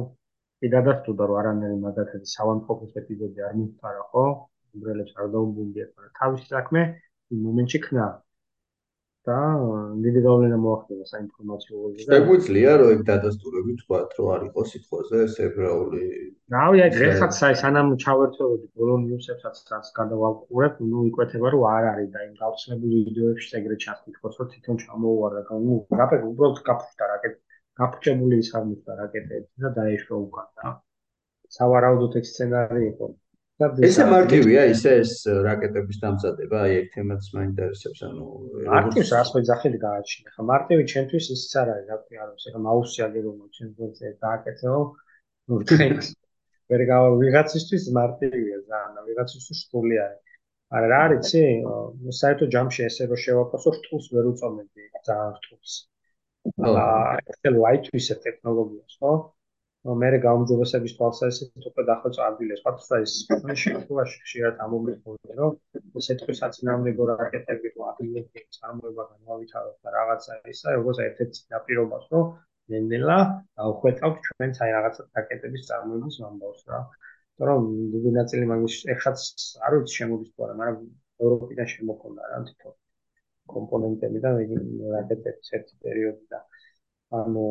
კი დადასტურდა, რომ არანაირი მაგათი სავანტყოფოს ეპიზოდი არ მომხარა, ხო? უბრალოდ არ დაუბრუნდიათ, მაგრამ თავის საქმე იმ მომენტში ქნა. და დიდი გავლენა მოახდინა საინფორმაციო ველზე. შეგვიძლია რომ ეგ დადასტურები თქვათ, რომ არ იყოს სიტყვაზე ეს ებრაული. რავი, აი ეხაც აი სანამ ჩავერთვებოდი ბოლო ნიუსებსაც რაც გადავალყურებ, ნუ იკვეთება რომ არ არის და იმ გავცნობილი ვიდეოებში ეგრე ჩასტიქოს რომ თვითონ ჩამოუვარა და ნუ რაპე უბრალოდ გაფუჭდა რაკეტ გაფუჭებული ის აღმოჩნდა რაკეტები და დაეშვა უკან და სავარაუდოდ ეს სცენარი იყო. ესე მარტივია ისე ეს რაკეტების დამზადება, აი ერთ თემაც მაინტერესებს, ანუ მარტივს ასე ძახილი გააჩინე. ხა მარტივი ჩემთვის ისიც არ არის, რა ქვია, რომ ეს მაუსი აგერო ჩემ ძელზე დააკეთო. ნუ თქვენ ვერ გავა ვიღაცისთვის მარტივია ზანა, ვიღაცისთვის სრული არის. არა რა არის, ცი? საერთო ჯამში ესე რომ შევაფასო, რთულს ვერ უწომები, ძალიან რთულს. აა, ეს ლაიტვის ტექნოლოგიას, ხო? მე გაუმჯობესების თვალსაზრისით უკვე დახვეწა ადგილას ფაქტია ის შეფუაში ხშირად ამომიხმოვდა რომ ესეთქვის საწინააღმდეგო რაკეტები რო ადგილებში წარმოება განავითაროს და რაღაცა ისა როგორც ერთ-ერთი დაპირობას რომ ნენელა დავხვეწავთ ჩვენც აი რაღაცა რაკეტების წარმოების ამბავს რა. იმიტომ რომ დიდი ნაწილი მაგის ეხაც არ ვიცი შემოდის თუ არა მაგრამ ევროპიდან შემოქონდა რა თვითონ კომპონენტები და რაკეტების ერთი პერიოდი და ანუ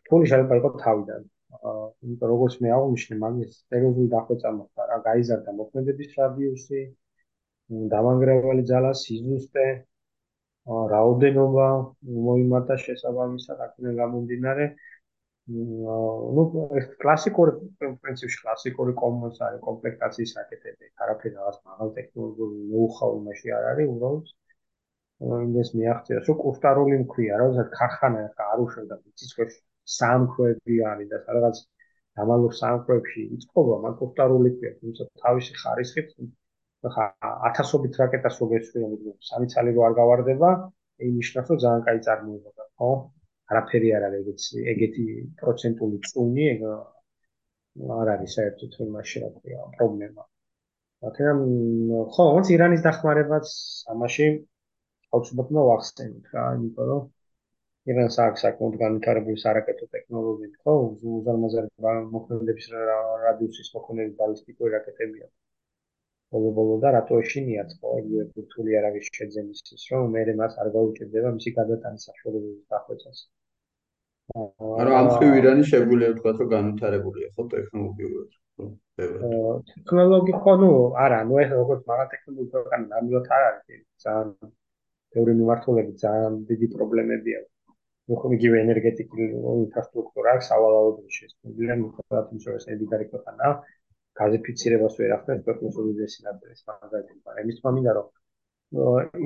რთული შეიძლება იყოს თავიდან. იმიტომ როგორც მე აღნიშნე, მაგის სერიოზული დახვეწა მოხდა რა, გაიზარდა მოქმედების რადიუსი, დამანგრევალი ძალა, სიზუსტე, რაოდენობა მოიმართა შესაბამისად აქედან გამომდინარე. ну კლასიკური პრინციპში კლასიკური კომოს არის კომპლექტაციის რაკეტები, არაფერი რაღაც მაღალ ტექნოლოგიურ ნოუ-ჰაუ მასში არ არის, უბრალოდ იმას მიაღწია, რომ კუსტარული მქვია, როდესაც ქარხანა ხა არ უშვებდა ციცხვეს სამქვები არის და სადღაც დამალურ სამქვებში იწყობა, მაგ კუსტარული ქვია, თუმცა თავისი ხარისხით ხა ათასობით რაკეტას რო გეცვია, სამი ცალი რო არ გავარდება, ინიშნავს, რომ ძალიან კაი წარმოება, ხო? არაფერი არ არის ეგეთი ეგეთი პროცენტული წუნი, ეგ არ არის საერთოდ იმაში რა ქვია, პრობლემა. მაგრამ ხო, ონც ირანის დახმარებაც ამაში აუცილებლად მოახსენოთ რა, იმიტომ რომ ირანს აქვს საკმაოდ განვითარებული სარაკეტო ტექნოლოგიები, ხო, უზარმაზარი მოქმედების რადიუსის მოქმედების ბალისტიკური რაკეტები აქვს. ბოლო-ბოლო და რატო ეშინიათ, ხო, იგივე ბურთული არავის შეძენის ის, რომ მე მას არ გაუჭირდება მისი გადატანის საშუალებების დახვეწას. არა, ამ ხრივ ირანი შეგვიძლია ვთქვა, რომ განვითარებულია, ხო, ტექნოლოგიურად. ტექნოლოგი ხო, ნუ, არა, ნუ ეს როგორც მაგა ტექნოლოგი ქვეყანა ნამდვილად არ არის, ძალიან ბევრი მიმართულებით ძალიან დიდი პრობლემები აქვს. ხომ იგივე ენერგეტიკული ინფრასტრუქტურა აქვს სავალალოდ შესაძლებელი მხოლოდ იმის ეს ედინარი ქვეყანა გაზიფიცირებას ვერ ახდენს უდიდესი ნაწილის მაგალითად. მაგრამ იმის თქმა მინდა რომ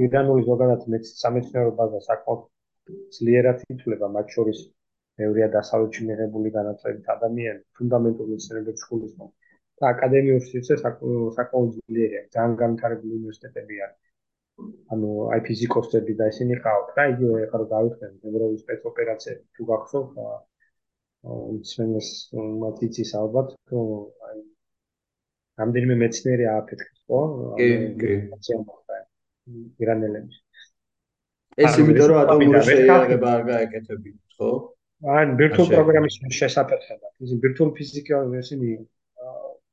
ირანული ზოგადად სამეცნიერო ბაზა საკმაოდ ძლიერად ითვლება მათ შორის მეურია დასავლეთში მიღებული განათლებით ადამიანი ფუნდამენტური მეცნიერების სკოლის და აკადემიურ სივრცე საკმაოდ ძლიერია ძალიან განვითარებული უნივერსიტეტები არის ანუ აი ფიზიკოსები და ისინი ყავთ და იგივე ახლა გავიხსენ ნევროვის სპეცოპერაციები თუ გახსოვთ ისმენს მათიცის ალბათ თუ აი რამდენიმე მეცნიერი ააფეთქეს ხო? კი კი. ირანელებს ეს იმიტომ რომ ატომური შეიარება არ გაეკეთებინათ ხო? ან ვირტუალ პროგრამის შესაძლებლობა ის ვირტუალ ფიზიკა ისინი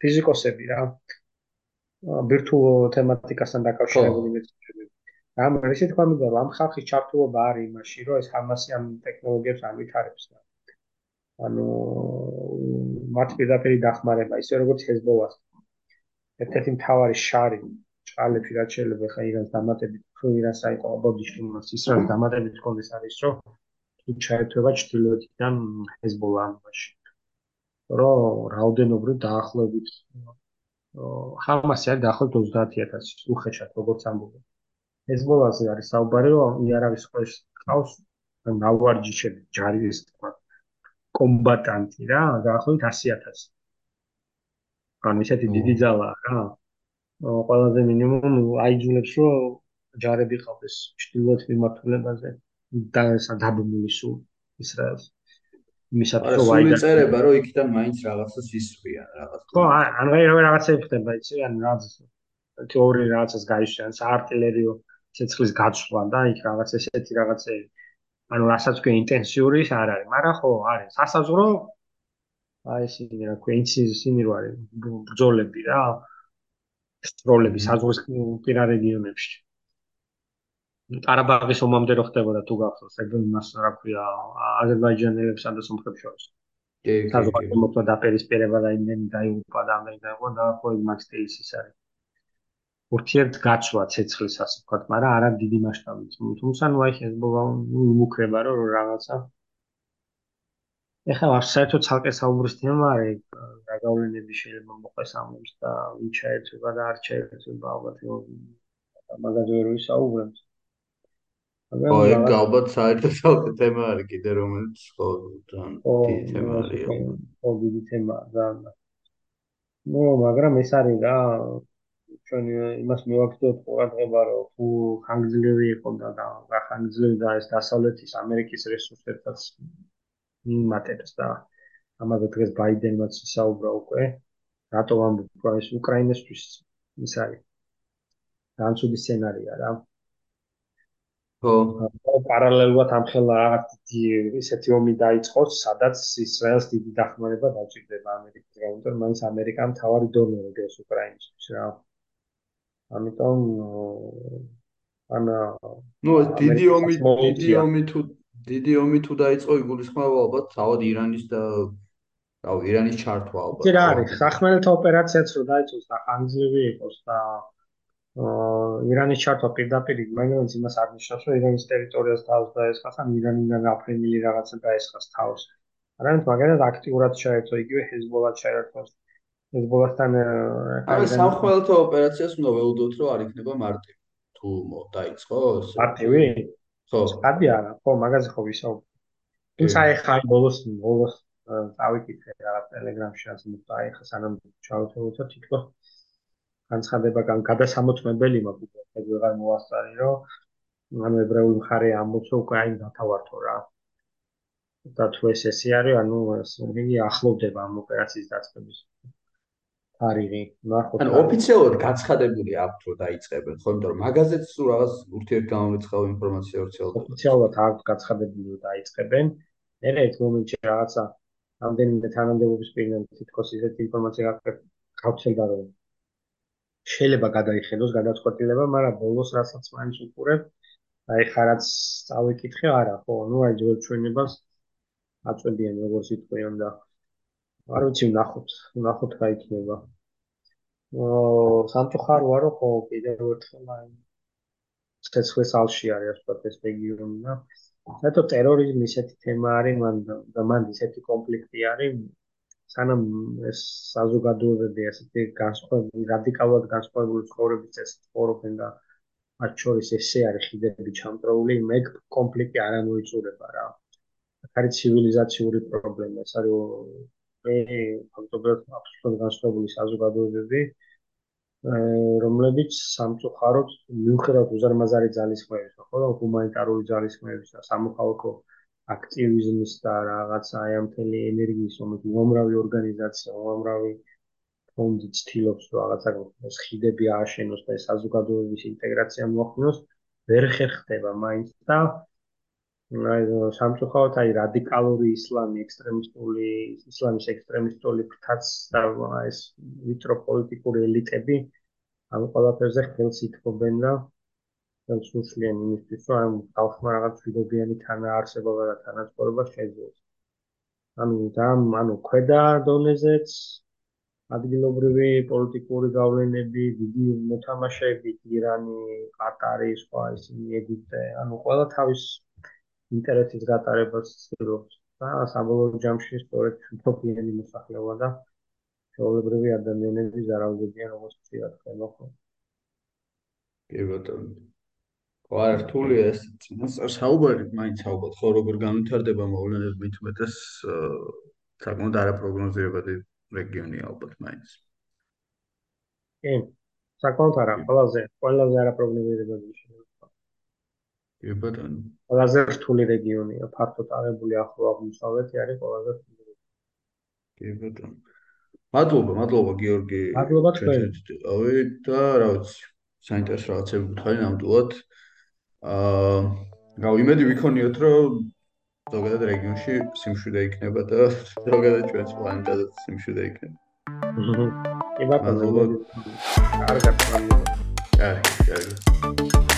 ფიზიკოსები რა ვირტუალ თემატიკასთან დაკავშირებული მეცნიერები. ამ ისე თქვა მინდა რომ ამ ხალხის ჩართულობა არის იმაში, რომ ეს ჰამასი ამ ტექნოლოგიებს ამვითარებს. ანუ მათ პირდაპირ დახმარება, ისე როგორც ჰეზბოლას. ერთ-ერთი მთავარი შარი ჭალებში რაც შეიძლება ხა ირანს დამატებით, ხო ირანს აიყო აბოდიში მას ისრაელის დამატებით კონდეს არის, რომ თუ ჩაერთვება ჩtildeოთიდან ჰეზბოლა ამაში. რომ რაოდენობრივ დაახლოებით ჰამასი არის დაახლოებით 30000 უხეშად როგორც ამბობენ. ჰეზბოლაზე არის საუბარი რომ იარავის ყველა ყავს ნავარჯიშები ჯარის თქვა კომბატანტი რა დაახლოებით 100000 ანუ ისეთი დიდი ძალაა რა ყველაზე მინიმუმ აიძულებს რომ ჯარები ყავდეს ჩtildeოთ მიმართულებაზე და სადაბმული სულ ისრაელს იმისათვის რომ აიძულებს წერება რომ იქიდან მაინც რაღაცას ისვიან რაღაც ხო ანუ რაღაცა ხდება იცი ანუ რაღაც თეორია რაღაცას გაიშიან საარტილერიო ცეცხლის გაცვლა და იქ რაღაც ესეთი რაღაცები ანუ რასაც ქვია ინტენსიური ის არ არის მაგრამ ხო არის. სასაზღვრო აი ეს ისინი რა ქვია ინცინზინი რო არის ბრძოლები რა სტროლები საზღვრის პირა რეგიონებში ყარაბაღის ომამდე რო ხდებოდა თუ გახსოვს ეგ იმას რა ქვია აზერბაიჯანელებსა და სომხებს შორის კი კი საზღვარი მოხდა დაპირისპირება და იმენ დაიუპა და ამენ დაიწყო და ხო ის მაქსტეის ის არის ურთიერთ გაცვლა ცეცხლის ასე ვთქვათ, მაგრამ არა დიდი მასშტაბით. თუმცა ნუ აი შეიძლება ნუ იმუქრება რომ რაღაცა ეხლა საერთოდ ცალკე საუბრის თემა არის რა გავლენები შეიძლება მოყვეს ამებს და ვინ ჩაერთვება და არ ჩაერთვება ალბათ მაგაზე ვერ ვისაუბრებთ. ო ეგ ალბათ საერთოდ ცალკე თემა არის კიდე რომელიც ხო თან დიდი თემა არის. ხო დიდი თემა და ნუ მაგრამ ეს არის რა ჩვენ იმას მივაგრძელოთ ყურადღება რომ თუ ხანგრძლივი იყო და და ხანგრძლივი და ეს დასავლეთის ამერიკის რესურსებსაც მიმატებს და ამაზე დღეს ბაიდენმაც ისაუბრა უკვე რატო ამბობ ეს უკრაინასთვის ის არის. განცუდი სცენარია რა ხო. პარალელურად ამ ხელა ისეთი ომი დაიწყოს სადაც ისრაელს დიდი დახმარება დაჭირდება ამერიკის გამომწვევ მაინც ამერიკამ თავარი დონორი გეს უკრაინისთვის რა. ამიტომ ანა ნუ დიდი ომი დიდი ომი თუ დიდი ომი თუ დაიწყო იგულისხმება ალბათ თავად ირანის და რავი ირანის ჩართვა ალბათ. კი რა არის? სახმელეთო ოპერაციაც რო დაიწყოს და ხანგრძლივი იყოს და ირანის ჩართვა პირდაპირ მაინც იმას არ ნიშნავს რომ ირანის ტერიტორიას თავს დაესხას ან ირანიდან აფრენილი რაღაცა დაესხას თავს. არამედ მაგალითად აქტიურად ჩაერთო იგივე ჰეზბოლა ჩაერთოს. ჰეზბოლასთან აი სამხმელთო ოპერაციას უნდა ველოდოთ რომ არ იქნება მარტივი. თუ დაიწყოს მარტივი? ხო. კარგი არა ხო მაგაზე ხო ვისაუბრე თუმცა აი ხარ ბოლოს ბოლოს დავიკითხე რა ტელეგრამში ასე მოხდა აი ხა სანამ ჩავთვალოთ თითქოს განცხადება გადასამოწმებელი მაქვს ეგ ვეღარ მოასწარი რომ ანუ ებრაული მხარე ამბობს უკვე აი დათავართო რა. და თუ ეს ესე არის ანუ იგი ახლოვდება ამ ოპერაციის დაწყების არიღი ნახოთ ანუ ოფიციალურად გაცხადებული აქვთ რომ დაიწყებენ ხო? იმიტომ რომ მაგაზეც თუ რაღაც ურთიერთგამორიცხავ ინფორმაცია ვრცელდება ოფიციალურად აქვთ გაცხადებული რომ დაიწყებენ. მე ერთ მომენტში რაღაცა რამდენიმე თანამდებობის პირიდან თითქოს ისეთი ინფორმაცია გავრცელდა რომ შეიძლება გადაიხედოს გადაწყვეტილება მაგრამ ბოლოს რასაც მაინც უყურებ აი ხარაც წავიკითხე არა ხო ნუ აი ჯერ ჩვენებას აწვდიან როგორც იტყვიან და არ ვიცი ნახოთ ნახოთ რა იქნება. აა სამწუხაროა რომ ხო კიდევ ერთხელ აი ცეცხლის ალში არის ასე ვთქვათ ეს რეგიონი და საერთოდ ტერორიზმი ისეთი თემა არის მან და მან ისეთი კონფლიქტი არის სანამ ეს საზოგადოებები ასეთი განსხვავებული რადიკალურად განსხვავებული ცხოვრების წესით ცხოვრობენ და მათ შორის ესე არის ხიდები ჩამტრეული მე კონფლიქტი არ ამოიწურება რა. აქ არის ცივილიზაციური პრობლემა ეს არის მე ფაქტობრივად აბსოლუტურად განსხვავებული საზოგადოებები რომლებიც სამწუხაროდ მიუხედავად უზარმაზარი ძალისხმევის ხო ჰუმანიტარული ძალისხმევის და სამოქალაქო აქტივიზმის და რაღაცა აი ამ თელი ენერგიის რომელიც უამრავი ორგანიზაცია უამრავი ფონდი ცდილობს რაღაცა ეს ხიდები ააშენოს და საზოგადოების ინტეგრაცია მოახდინოს. ვერ ხერხდება მაინც და აი სამწუხაროდ აი რადიკალური ისლამი ექსტრემისტული ისლამის ექსტრემისტული ფრთაც და ეს მიტროპოლიტიკური ელიტები ამ ყველაფერზე ხელს ითხოვენ და ხელს უშლიან იმისთვის რომ ამ ხალხმა რაღაც ვიდობიანი თანაარსებობა და თანაცხოვრება შეძლოს ანუ და ანუ ქვედა დონეზეც ადგილობრივი პოლიტიკური გავლენები, დიდი მოთამაშეები, ირანი, ყატარი, სხვა ისინი, ეგვიპტე, ანუ ყველა თავის ინტერესის გატარებას ცდილობს. და საბოლოო ჯამში სწორედ თოფიანი მოსახლეობა და ჩვეულებრივი ადამიანები ზარალდებიან როგორც წიად ხება ხო კი ბატონო ყარ რთულია ეს წინასწარ საუბარი მაინც ალბათ ხო როგორ განვითარდება მოვლენები მით უმეტეს საკმაოდ არაპროგნოზირებადი რეგიონია ალბათ მაინც კი საკმაოდ არა ყველაზე ყველაზე არაპროგნოზირებადი შეიძლება კი ბატონო. ყველაზე რთული რეგიონია, ფართოდ აღებული ახლო აღმოსავლეთი არის ყველაზე რთული. კი ბატონო. მადლობა, მადლობა გიორგი. მადლობა თქვენ. და რა ვიცი, საინტერესო რაღაცები გითხარი ნამდვილად. აა, გავიმედი ვიქონიოთ, რომ ზოგადად რეგიონში სიმშვიდე იქნება და ზოგადად ჩვენს პლანეტაზე სიმშვიდე იქნება. კი ბატონო. კარგად, კარგად. კარგი, კარგი.